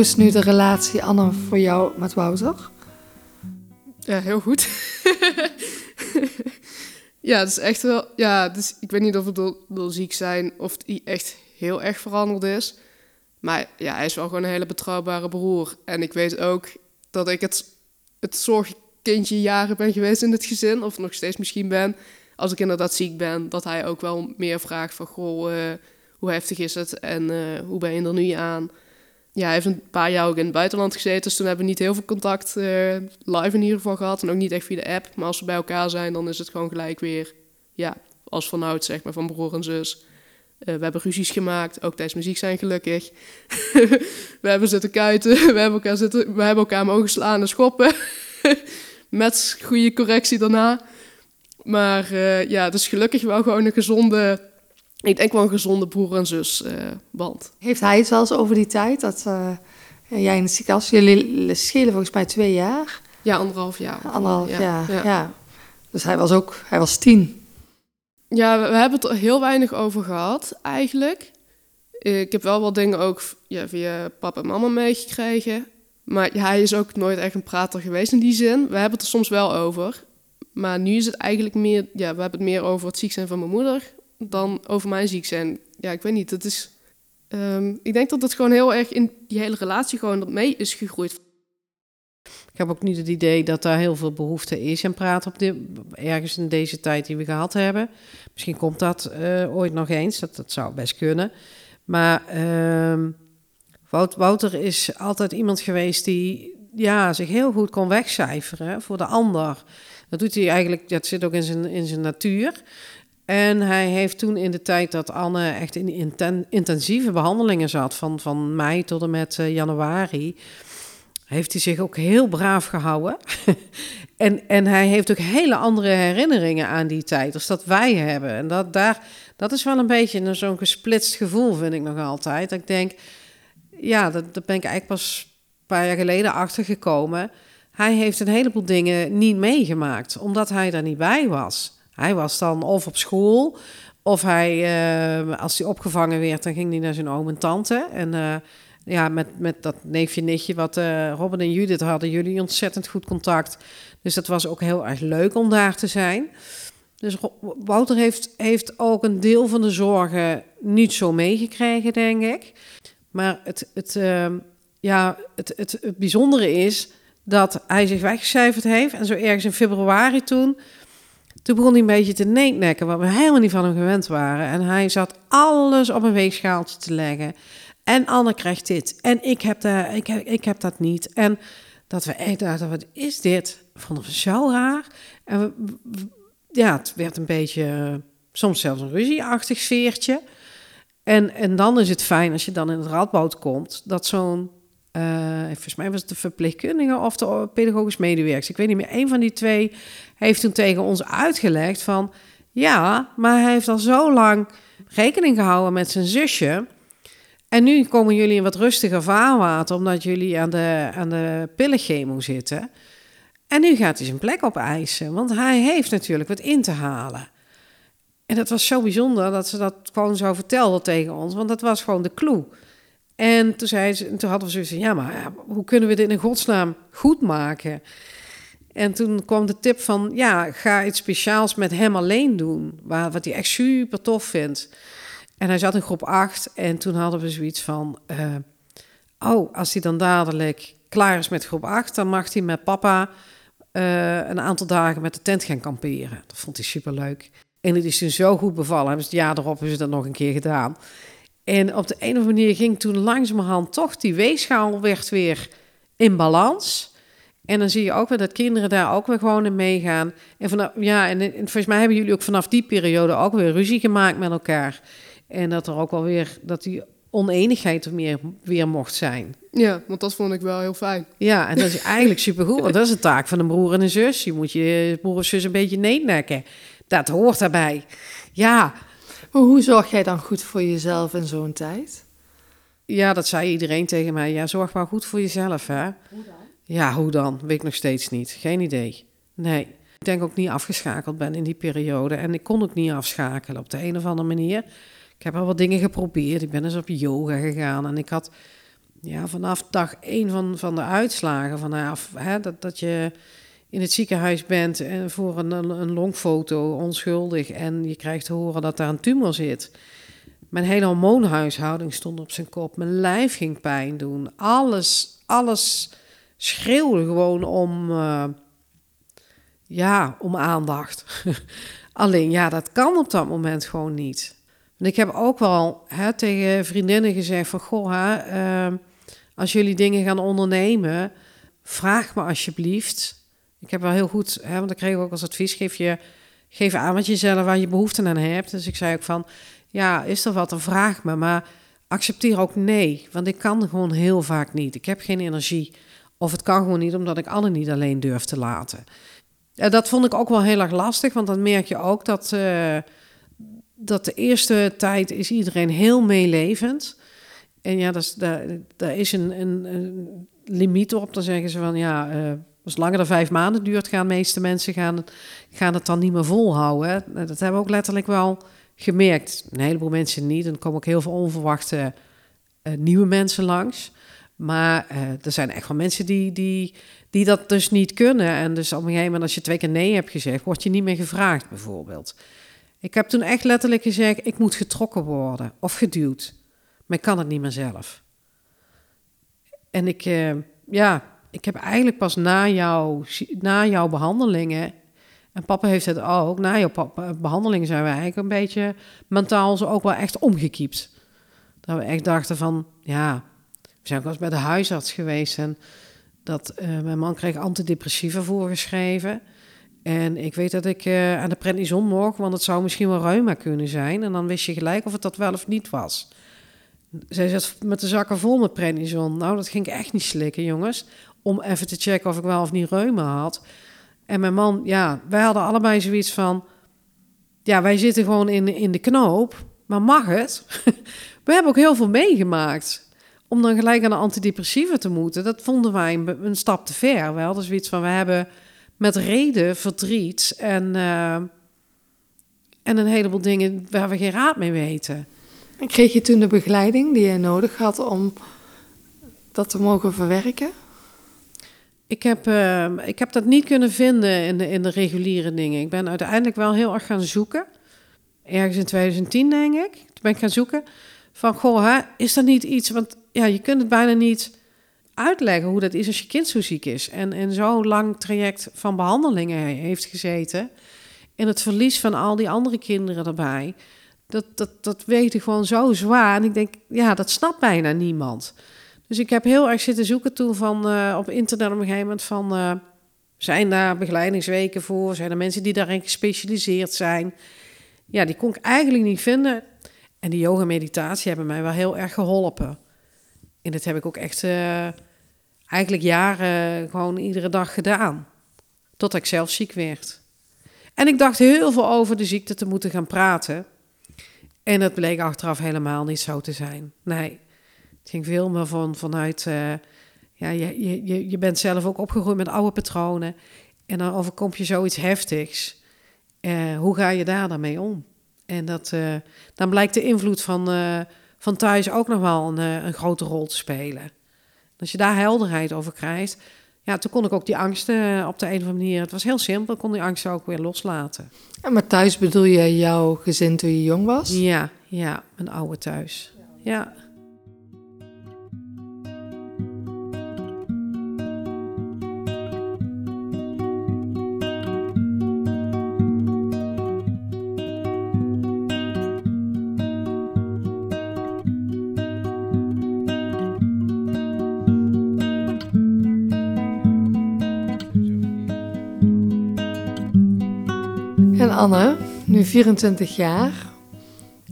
S2: Is nu de relatie, Anne, voor jou met Wouter?
S3: Ja, heel goed. ja, het is echt wel... Ja, dus ik weet niet of het door, ziek zijn of hij echt heel erg veranderd is. Maar ja, hij is wel gewoon een hele betrouwbare broer. En ik weet ook dat ik het, het zorgkindje jaren ben geweest in het gezin. Of nog steeds misschien ben. Als ik inderdaad ziek ben, dat hij ook wel meer vraagt van... Goh, uh, hoe heftig is het en uh, hoe ben je er nu aan ja, hij heeft een paar jaar ook in het buitenland gezeten. Dus toen hebben we niet heel veel contact uh, live in ieder geval gehad. En ook niet echt via de app. Maar als we bij elkaar zijn, dan is het gewoon gelijk weer... Ja, als vanouds, zeg maar, van broer en zus. Uh, we hebben ruzies gemaakt, ook tijdens muziek zijn gelukkig. we hebben zitten kuiten, we hebben elkaar, zitten, we hebben elkaar mogen slaan en schoppen. Met goede correctie daarna. Maar uh, ja, het is gelukkig wel gewoon een gezonde ik denk wel een gezonde broer- en zusband. Uh,
S2: Heeft hij het wel eens over die tijd dat uh, jij in het ziekenhuis... Jullie schelen volgens mij twee jaar.
S3: Ja, anderhalf jaar.
S2: Anderhalf ja, jaar, ja. ja. Dus hij was ook... Hij was tien.
S3: Ja, we, we, hebben het er heel weinig over gehad, eigenlijk. Ik heb wel wat dingen ook ja, via papa en mama meegekregen. Maar hij is ook nooit echt een prater geweest in die zin. We hebben het er soms wel over. Maar nu is het eigenlijk meer... Ja, we hebben het meer over het ziek zijn van mijn moeder dan over mijn ziek zijn. Ja, ik weet niet. Het is, um, ik denk dat het gewoon heel erg in die hele relatie gewoon mee is gegroeid.
S4: Ik heb ook niet het idee dat daar heel veel behoefte is aan praten op ergens in deze tijd die we gehad hebben. Misschien komt dat uh, ooit nog eens, dat, dat zou best kunnen. Maar uh, Wouter is altijd iemand geweest die ja, zich heel goed kon wegcijferen voor de ander. Dat doet hij eigenlijk, dat zit ook in zijn, in zijn natuur. En hij heeft toen in de tijd dat Anne echt in inten intensieve behandelingen zat, van, van mei tot en met uh, januari, heeft hij zich ook heel braaf gehouden. en, en hij heeft ook hele andere herinneringen aan die tijd als dat wij hebben. En dat, daar, dat is wel een beetje zo'n gesplitst gevoel, vind ik nog altijd. ik denk, ja, dat, dat ben ik eigenlijk pas een paar jaar geleden achtergekomen. Hij heeft een heleboel dingen niet meegemaakt, omdat hij daar niet bij was. Hij was dan of op school, of hij, uh, als hij opgevangen werd, dan ging hij naar zijn oom en tante. En uh, ja, met, met dat neefje, nichtje, wat uh, Robin en Judith hadden, jullie ontzettend goed contact. Dus dat was ook heel erg leuk om daar te zijn. Dus Wouter heeft, heeft ook een deel van de zorgen niet zo meegekregen, denk ik. Maar het, het, ehm, ja, het, het, het bijzondere is dat hij zich weggecijferd heeft. En zo ergens in februari toen toen begon hij een beetje te neeknekken, wat we helemaal niet van hem gewend waren. En hij zat alles op een weegschaaltje te leggen. En Anne krijgt dit. En ik heb, dat, ik, heb, ik heb dat niet. En dat we echt wat is dit? Vonden we zo raar. En ja, het werd een beetje, soms zelfs een ruzieachtig sfeertje. En, en dan is het fijn als je dan in het radboud komt, dat zo'n, uh, volgens mij was het de verpleegkundige of de pedagogisch medewerker, ik weet niet meer, een van die twee heeft toen tegen ons uitgelegd van, ja, maar hij heeft al zo lang rekening gehouden met zijn zusje. En nu komen jullie in wat rustiger vaarwater, omdat jullie aan de, aan de pillenchemo zitten. En nu gaat hij zijn plek opeisen, want hij heeft natuurlijk wat in te halen. En dat was zo bijzonder dat ze dat gewoon zo vertelde tegen ons, want dat was gewoon de clue. En toen, zei ze, toen hadden we zoiets van, ja, maar hoe kunnen we dit in godsnaam goed maken? En toen kwam de tip van, ja, ga iets speciaals met hem alleen doen, wat hij echt super tof vindt. En hij zat in groep 8 en toen hadden we zoiets van, uh, oh, als hij dan dadelijk klaar is met groep 8, dan mag hij met papa uh, een aantal dagen met de tent gaan kamperen. Dat vond hij super leuk. En het is toen zo goed bevallen. Hebben het jaar erop hebben ze dat nog een keer gedaan. En op de een of andere manier ging toen langzamerhand toch die weegschaal werd weer in balans. En dan zie je ook weer dat kinderen daar ook weer gewoon in meegaan. En, vanaf, ja, en, en volgens mij hebben jullie ook vanaf die periode ook weer ruzie gemaakt met elkaar. En dat er ook wel weer, dat die oneenigheid er meer weer mocht zijn.
S3: Ja, want dat vond ik wel heel fijn.
S4: Ja, en dat is eigenlijk supergoed, want dat is de taak van een broer en een zus. Je moet je broer en zus een beetje neetnekken. Dat hoort daarbij. Ja.
S2: Maar hoe zorg jij dan goed voor jezelf in zo'n tijd?
S4: Ja, dat zei iedereen tegen mij. Ja, zorg maar goed voor jezelf, hè. Hoe dan? Ja, hoe dan? Weet ik nog steeds niet. Geen idee. Nee. Ik denk ook niet afgeschakeld ben in die periode. En ik kon ook niet afschakelen op de een of andere manier. Ik heb al wat dingen geprobeerd. Ik ben eens op yoga gegaan. En ik had ja, vanaf dag één van, van de uitslagen, vanaf hè, dat, dat je in het ziekenhuis bent en voor een, een longfoto onschuldig en je krijgt te horen dat daar een tumor zit. Mijn hele hormoonhuishouding stond op zijn kop. Mijn lijf ging pijn doen. Alles, alles schreeuwde gewoon om, uh, ja, om aandacht. Alleen ja, dat kan op dat moment gewoon niet. Ik heb ook wel hè, tegen vriendinnen gezegd van... Goh, hè, uh, als jullie dingen gaan ondernemen, vraag me alsjeblieft. Ik heb wel heel goed, hè, want ik kreeg ook als advies, geef, je, geef aan wat je zelf waar je behoefte aan hebt. Dus ik zei ook van, ja, is er wat, dan vraag me. Maar accepteer ook nee, want ik kan gewoon heel vaak niet. Ik heb geen energie. Of het kan gewoon niet, omdat ik Anne niet alleen durf te laten. En dat vond ik ook wel heel erg lastig, want dan merk je ook dat, uh, dat de eerste tijd is iedereen heel meelevend. En ja, dat is, daar, daar is een, een, limiet op. Dan zeggen ze van ja, uh, als langer dan vijf maanden duurt, gaan de meeste mensen gaan, gaan het dan niet meer volhouden. Dat hebben we ook letterlijk wel gemerkt. Een heleboel mensen niet. Er komen ook heel veel onverwachte nieuwe mensen langs. Maar uh, er zijn echt wel mensen die, die, die dat dus niet kunnen. En dus op een gegeven moment, als je twee keer nee hebt gezegd, word je niet meer gevraagd, bijvoorbeeld. Ik heb toen echt letterlijk gezegd: ik moet getrokken worden of geduwd. Maar ik kan het niet meer zelf. En ik, uh, ja, ik heb eigenlijk pas na, jou, na jouw behandelingen, en papa heeft het ook, na jouw behandelingen zijn we eigenlijk een beetje mentaal zo ook wel echt omgekiept. Dat we echt dachten van, ja, we zijn wel bij de huisarts geweest en dat uh, mijn man kreeg antidepressiva voorgeschreven. En ik weet dat ik uh, aan de prednison mocht, want het zou misschien wel reuma kunnen zijn. En dan wist je gelijk of het dat wel of niet was. Zij zat met de zakken vol met prednison. Nou, dat ging ik echt niet slikken, jongens. Om even te checken of ik wel of niet reuma had. En mijn man, ja, wij hadden allebei zoiets van... Ja, wij zitten gewoon in, in de knoop. Maar mag het? We hebben ook heel veel meegemaakt. Om dan gelijk aan de antidepressiva te moeten, dat vonden wij een, een stap te ver. We hadden zoiets van, we hebben met reden verdriet en, uh, en een heleboel dingen waar we geen raad mee weten.
S2: En kreeg je toen de begeleiding die je nodig had om dat te mogen verwerken?
S4: Ik heb, uh, ik heb dat niet kunnen vinden in de, in de reguliere dingen. Ik ben uiteindelijk wel heel erg gaan zoeken. Ergens in 2010, denk ik. Toen ben ik gaan zoeken van, goh, hè, is dat niet iets... Want ja, je kunt het bijna niet uitleggen hoe dat is als je kind zo ziek is. En, en zo'n lang traject van behandelingen heeft gezeten. En het verlies van al die andere kinderen erbij dat, dat, dat weten gewoon zo zwaar. En ik denk, ja, dat snapt bijna niemand. Dus ik heb heel erg zitten zoeken toen van, uh, op internet op een gegeven moment van... Uh, zijn daar begeleidingsweken voor? Zijn er mensen die daarin gespecialiseerd zijn? Ja, die kon ik eigenlijk niet vinden. En die yoga meditatie hebben mij wel heel erg geholpen. En dat heb ik ook echt uh, eigenlijk jaren gewoon iedere dag gedaan. Tot ik zelf ziek werd. En ik dacht heel veel over de ziekte te moeten gaan praten. En dat bleek achteraf helemaal niet zo te zijn. Nee, het ging veel meer van, vanuit... Uh, ja, je, je, je bent zelf ook opgegroeid met oude patronen. En dan overkomt je zoiets heftigs. Uh, hoe ga je daar dan mee om? En dat, dan blijkt de invloed van, van thuis ook nog wel een, een, grote rol te spelen. Als je daar helderheid over krijgt, ja, toen kon ik ook die angsten op de een of andere manier, het was heel simpel, kon die angsten ook weer loslaten.
S2: Ja, maar thuis bedoel je jouw gezin toen je jong was?
S4: Ja, ja, een oude thuis. Ja.
S2: Anne, nu 24 jaar.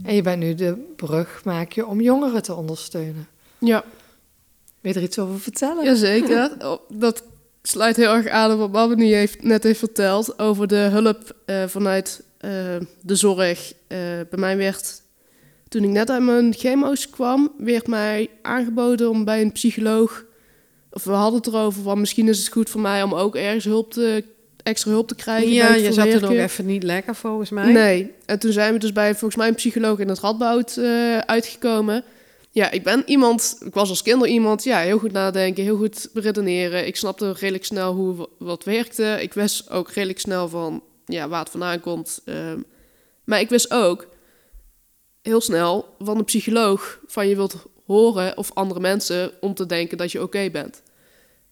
S2: En je bent nu de brug, maak je om jongeren te ondersteunen.
S3: Ja.
S2: Wil je er iets over vertellen?
S3: Jazeker. Dat sluit heel erg aan op wat Babbe nu heeft, net heeft verteld over de hulp uh, vanuit uh, de zorg. Uh, bij mij werd, toen ik net uit mijn chemo's kwam, werd mij aangeboden om bij een psycholoog, of we hadden het erover, van misschien is het goed voor mij om ook ergens hulp te extra hulp te krijgen.
S4: Ja, je zat er nog even niet lekker volgens mij.
S3: Nee, en toen zijn we dus bij volgens mij een psycholoog in het Radboud uh, uitgekomen. Ja, ik ben iemand, ik was als kinder iemand, ja, heel goed nadenken, heel goed redeneren. Ik snapte redelijk snel hoe wat werkte. Ik wist ook redelijk snel van, ja, waar het vandaan komt. Um, maar ik wist ook heel snel van de psycholoog van je wilt horen of andere mensen om te denken dat je oké okay bent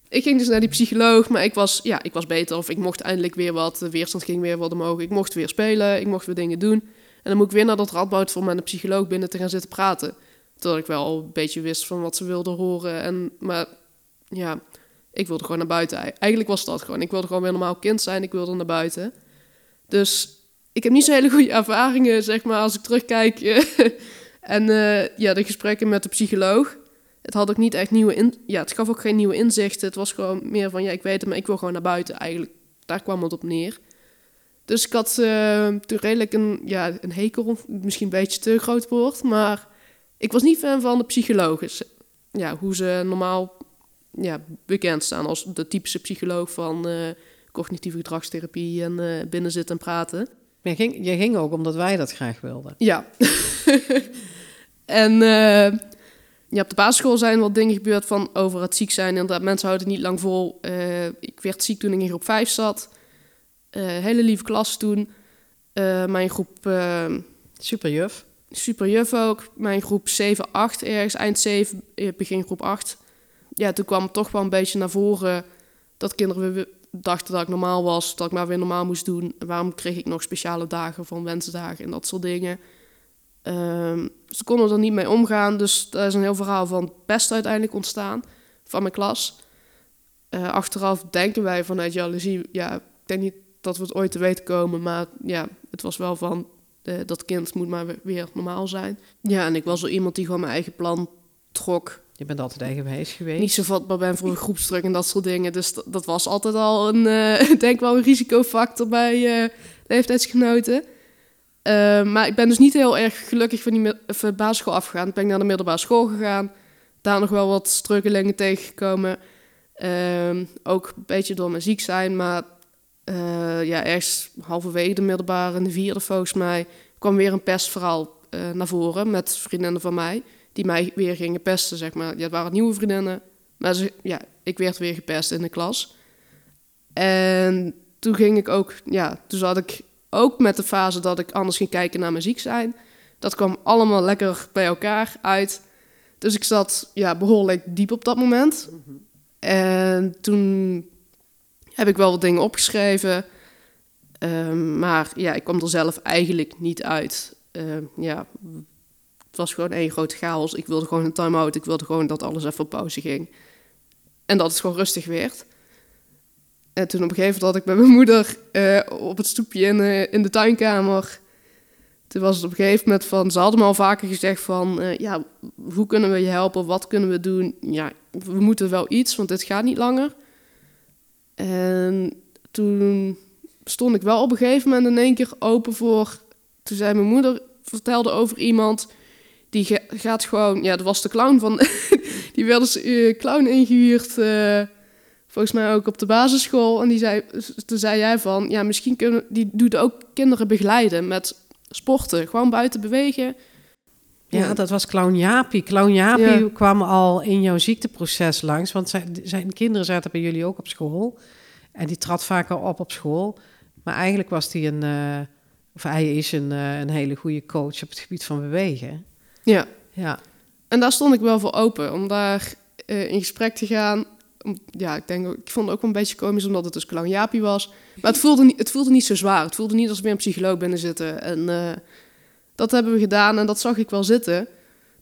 S3: ik ging dus naar die psycholoog, maar ik was, ja, ik was beter. Of ik mocht eindelijk weer wat, de weerstand ging weer wat omhoog. Ik mocht weer spelen, ik mocht weer dingen doen. En dan moet ik weer naar dat radboud voor een psycholoog binnen te gaan zitten praten. Terwijl ik wel een beetje wist van wat ze wilden horen. En, maar ja, ik wilde gewoon naar buiten. Eigenlijk was dat gewoon. Ik wilde gewoon weer normaal kind zijn, ik wilde naar buiten. Dus ik heb niet zo hele goede ervaringen, zeg maar, als ik terugkijk. en uh, ja, de gesprekken met de psycholoog het had ook niet echt nieuwe in, ja, het gaf ook geen nieuwe inzichten. Het was gewoon meer van ja, ik weet het, maar ik wil gewoon naar buiten. Eigenlijk, daar kwam het op neer. Dus ik had uh, toen redelijk een, ja, een hekel, misschien een beetje te groot woord, maar ik was niet fan van de psychologen. Ja, hoe ze normaal ja, bekend staan als de typische psycholoog van uh, cognitieve gedragstherapie en uh, binnen zitten en praten.
S4: Je ging, je ging ook omdat wij dat graag wilden.
S3: Ja. en ja, op de basisschool zijn wat dingen gebeurd van over het ziek zijn. Inderdaad, mensen houden het niet lang vol. Uh, ik werd ziek toen ik in groep 5 zat. Uh, hele lieve klas toen. Uh, mijn groep...
S4: superjuf.
S3: Superjuf ook. Mijn groep 7, 8 ergens. Eind 7, begin groep 8. Ja, toen kwam het toch wel een beetje naar voren... dat kinderen weer dachten dat ik normaal was. Dat ik maar weer normaal moest doen. Waarom kreeg ik nog speciale dagen van wensdagen en dat soort dingen... Um, ze konden er niet mee omgaan, dus daar is een heel verhaal van pest uiteindelijk ontstaan van mijn klas. Uh, achteraf denken wij vanuit jaloezie, ja, ik denk niet dat we het ooit te weten komen, maar ja, het was wel van, uh, dat kind moet maar weer normaal zijn. Ja, en ik was zo iemand die gewoon mijn eigen plan trok.
S4: Je bent altijd eigenwijs geweest.
S3: Niet zo vatbaar ben voor een groepsdruk en dat soort dingen. Dus dat, was altijd al een, uh, denk wel een risicofactor bij leeftijdsgenoten. Uh, maar ik ben dus niet heel erg gelukkig van die van basisschool afgegaan. Ik ben naar de middelbare school gegaan. Daar nog wel wat struggelingen tegengekomen. Uh, ook een beetje door mijn ziek zijn. Maar uh, ja, ergens halverwege de middelbare, in de vierde volgens mij... kwam weer een pestverhaal uh, naar voren met vriendinnen van mij... die mij weer gingen pesten, zeg maar. Ja, het waren nieuwe vriendinnen. Maar ze, ja, ik werd weer gepest in de klas. En toen ging ik ook... Ja, toen zat ik ook met de fase dat ik anders ging kijken naar mijn ziek zijn. Dat kwam allemaal lekker bij elkaar uit. Dus ik zat ja, behoorlijk diep op dat moment. En toen heb ik wel wat dingen opgeschreven. Um, maar ja, ik kwam er zelf eigenlijk niet uit. Uh, ja, het was gewoon één grote chaos. Ik wilde gewoon een time-out. Ik wilde gewoon dat alles even op pauze ging. En dat het gewoon rustig werd. En toen op een gegeven moment had ik met mijn moeder uh, op het stoepje in, uh, in de tuinkamer... toen was het op een gegeven moment van, ze hadden me al vaker gezegd van, eh, ja, hoe kunnen we je helpen? Wat kunnen we doen? Ja, we moeten wel iets, want dit gaat niet langer. En toen stond ik wel op een gegeven moment in één keer open voor, toen zei mijn moeder, vertelde over iemand die gaat gewoon, ja, dat was de clown van, die werd als uh, clown ingehuurd, volgens mij ook op de basisschool. En die zei, toen zei jij van, ja, misschien kunnen, die doet ook kinderen begeleiden met sporten, gewoon buiten bewegen.
S4: Ja, dat was Clown Jaapie. Clown Jaapie kwam al in jouw ziekteproces langs, want zijn, zijn kinderen zaten bij jullie ook op school. En die trad vaker op op school. Maar eigenlijk was hij een, uh, of hij is een, een hele goede coach op het gebied van bewegen.
S3: Ja.
S4: ja.
S3: En daar stond ik wel voor open, om daar uh, in gesprek te gaan. Ja, ik denk, ik vond het ook wel een beetje komisch, omdat het dus Jaapie was. Maar het voelde, niet, het voelde niet zo zwaar. Het voelde niet als weer een psycholoog binnen zitten. En uh, dat hebben we gedaan en dat zag ik wel zitten.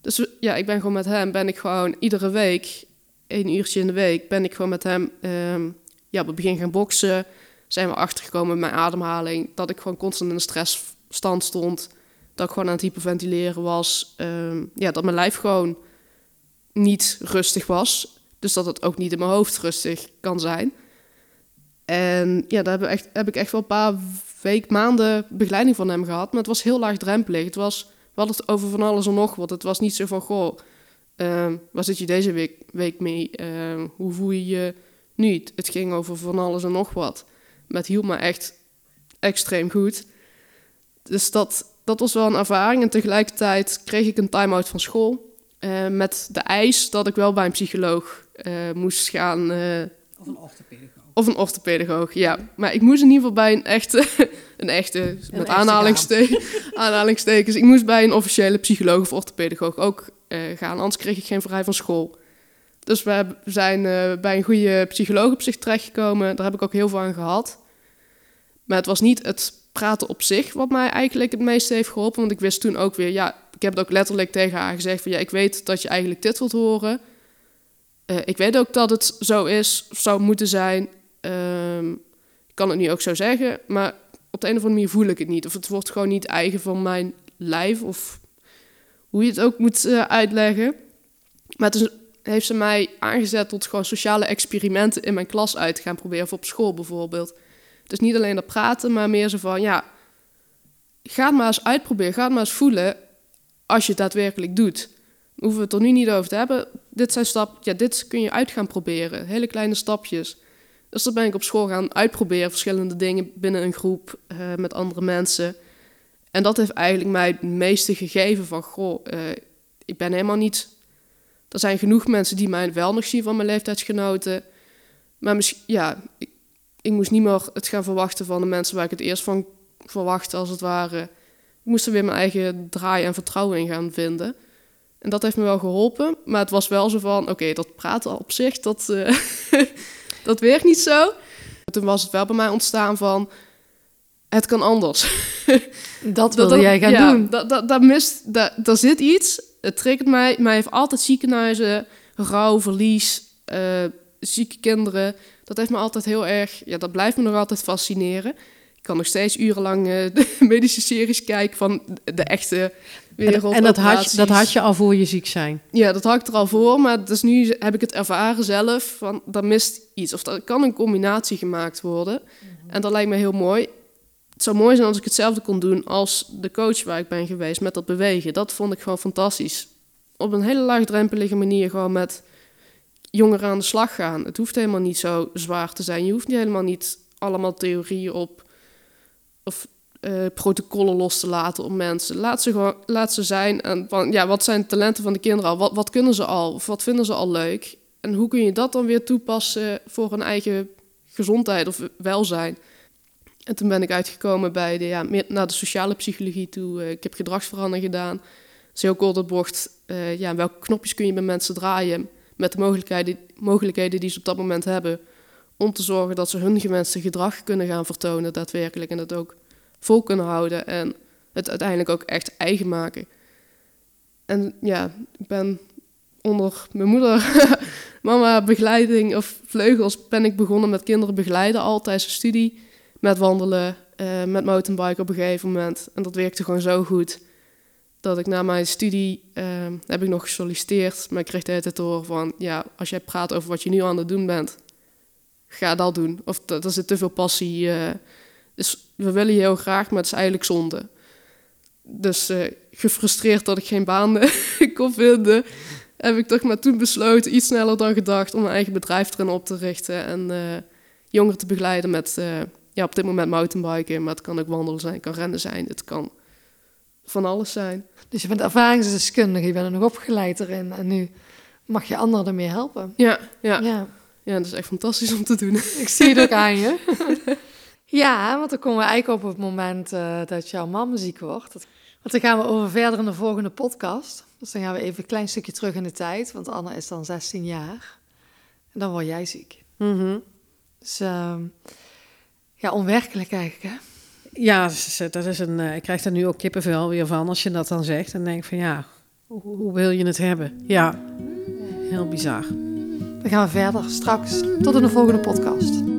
S3: Dus ja, ik ben gewoon met hem, ben ik gewoon iedere week, één uurtje in de week, ben ik gewoon met hem, um, ja, we begin gaan boksen. Zijn we achtergekomen met mijn ademhaling, dat ik gewoon constant in een stressstand stond dat ik gewoon aan het hyperventileren was. Ehm, ja, dat mijn lijf gewoon niet rustig was. Dus dat het ook niet in mijn hoofd rustig kan zijn. En ja, daar heb, echt, heb ik echt wel een paar week, maanden begeleiding van hem gehad. Maar het was heel laagdrempelig. Het was, we hadden het over van alles en nog wat. Het was niet zo van, goh, um, waar zit je deze week, week mee? Ehm, hoe voel je je nu? Het ging over van alles en nog wat. Maar het hielp me echt extreem goed. Dus dat, dat was wel een ervaring. En tegelijkertijd kreeg ik een time-out van school. Uh, met de eis dat ik wel bij een psycholoog uh, moest gaan. Uh,
S4: of een orthopedagoog.
S3: Of een orthopedagoog, ja. Maar ik moest in ieder geval bij een echte, een echte, een met echte aanhalingste aanhalingstekens. Ik moest bij een officiële psycholoog of orthopedagoog ook gaan, anders kreeg ik geen vrij van school. Dus we zijn bij een goede psycholoog op zich terechtgekomen. Daar heb ik ook heel veel aan gehad. Maar het was niet het praten op zich wat mij eigenlijk het meeste heeft geholpen. Want ik wist toen ook weer, ja, ik heb het ook letterlijk tegen haar gezegd van ja, ik weet dat je eigenlijk dit wilt horen. Uh, ik weet ook dat het zo is, zou moeten zijn. Um, ik kan het nu ook zo zeggen, maar op de een of andere manier voel ik het niet. Of het wordt gewoon niet eigen van mijn lijf, of hoe je het ook moet uh, uitleggen. Maar toen heeft ze mij aangezet tot gewoon sociale experimenten in mijn klas uit te gaan proberen, of op school bijvoorbeeld. Dus niet alleen dat praten, maar meer zo van, ja, ga het maar eens uitproberen, ga het maar eens voelen als je het daadwerkelijk doet. Hoeven we het er nu niet over te hebben. Dit zijn stappen, ja, dit kun je uit gaan proberen, hele kleine stapjes. Dus dat ben ik op school gaan uitproberen, verschillende dingen binnen een groep uh, met andere mensen. En dat heeft eigenlijk mij het meeste gegeven van, goh, uh, ik ben helemaal niet... Er zijn genoeg mensen die mij wel nog zien van mijn leeftijdsgenoten. Maar misschien, ja, ik moest niet meer het gaan verwachten van de mensen waar ik het eerst van verwachtte, als het ware. Ik moest er weer mijn eigen draai en vertrouwen in gaan vinden. En dat heeft me wel geholpen. Maar het was wel zo van, oké, dat praten op zich, dat, uh, dat werkt niet zo. Toen was het wel bij mij ontstaan van, het kan anders.
S2: dat wilde jij gaan ja, doen.
S3: Dat, dat, dat mist, dat, daar zit iets. Het triggert mij. Mij heeft altijd ziekenhuizen, rouw, verlies, uh, zieke kinderen dat heeft me altijd heel erg, ja, dat blijft me nog altijd fascineren. Ik kan nog steeds urenlang uh, de medische series kijken van de echte wereld.
S4: En, dat, had je, dat had je al voor je ziek zijn?
S3: Ja, dat had ik er al voor, maar dus nu heb ik het ervaren zelf van, dat mist iets. Of dat kan een combinatie gemaakt worden. Mhm. En dat lijkt me heel mooi. Het zou mooi zijn als ik hetzelfde kon doen als de coach waar ik ben geweest met dat bewegen. Dat vond ik gewoon fantastisch. Op een hele laagdrempelige manier gewoon met jongeren aan de slag gaan. Het hoeft helemaal niet zo zwaar te zijn. Je hoeft niet helemaal niet allemaal theorieën op of uh, protocollen los te laten op mensen. Laat ze gewoon laat ze zijn. En ja, wat zijn de talenten van de kinderen al? Wat, wat kunnen ze al? Of wat vinden ze al leuk? En hoe kun je dat dan weer toepassen voor een eigen gezondheid of welzijn? En toen ben ik uitgekomen bij de, ja, naar de sociale psychologie toe. Uh, ik heb gedragsverandering gedaan. Dat is heel kort het bocht. Uh, ja, welke knopjes kun je bij mensen draaien? Met de mogelijkheden, mogelijkheden die ze op dat moment hebben, om te zorgen dat ze hun gewenste gedrag kunnen gaan vertonen daadwerkelijk en dat ook vol kunnen houden en het uiteindelijk ook echt eigen maken. En ja, ik ben onder mijn moeder, mama begeleiding of vleugels, ben ik begonnen met kinderen begeleiden al tijdens de studie. Met wandelen, eh, met mountainbike op een gegeven moment. En dat werkte gewoon zo goed. Dat ik na mijn studie eh, heb ik nog gesolliciteerd. Maar ik kreeg de hele tijd van... Ja, als jij praat over wat je nu aan het doen bent... Ga dat doen. Of dat er zit te veel passie. eh. dus we willen je heel graag, maar het is eigenlijk zonde. Dus eh, gefrustreerd dat ik geen baan kon vinden... heb ik toch maar toen besloten, iets sneller dan gedacht... om mijn eigen bedrijf erin op te richten... en eh, jongeren te begeleiden met... ja, op dit moment mountainbiken, maar het kan ook wandelen zijn, het kan rennen zijn, het kan van alles zijn.
S2: Dus je bent ervaringsdeskundige, je bent er nog opgeleid erin en nu mag je anderen ermee helpen.
S3: Ja, ja,
S2: Ja,
S3: ja, dat is echt fantastisch om te doen.
S2: ik zie het ook aan je. Ja, want dan komen we eigenlijk op het moment eh, dat jouw mam ziek wordt. Dat- Want dan gaan we over verder in de volgende podcast. Dus dan gaan we even een klein stukje terug in de tijd, want Anne is dan 16 jaar. En dan word jij ziek.
S4: Mhm.
S2: Dus ehm, ja, onwerkelijk eigenlijk, hè?
S4: Ja, dat is een, eh, ik krijg daar nu ook kippenvel weer van als je dat dan zegt. En denk van ja, hoe, hoe wil je het hebben? Ja, heel bizar.
S2: Dan gaan we verder straks. Tot in de volgende podcast.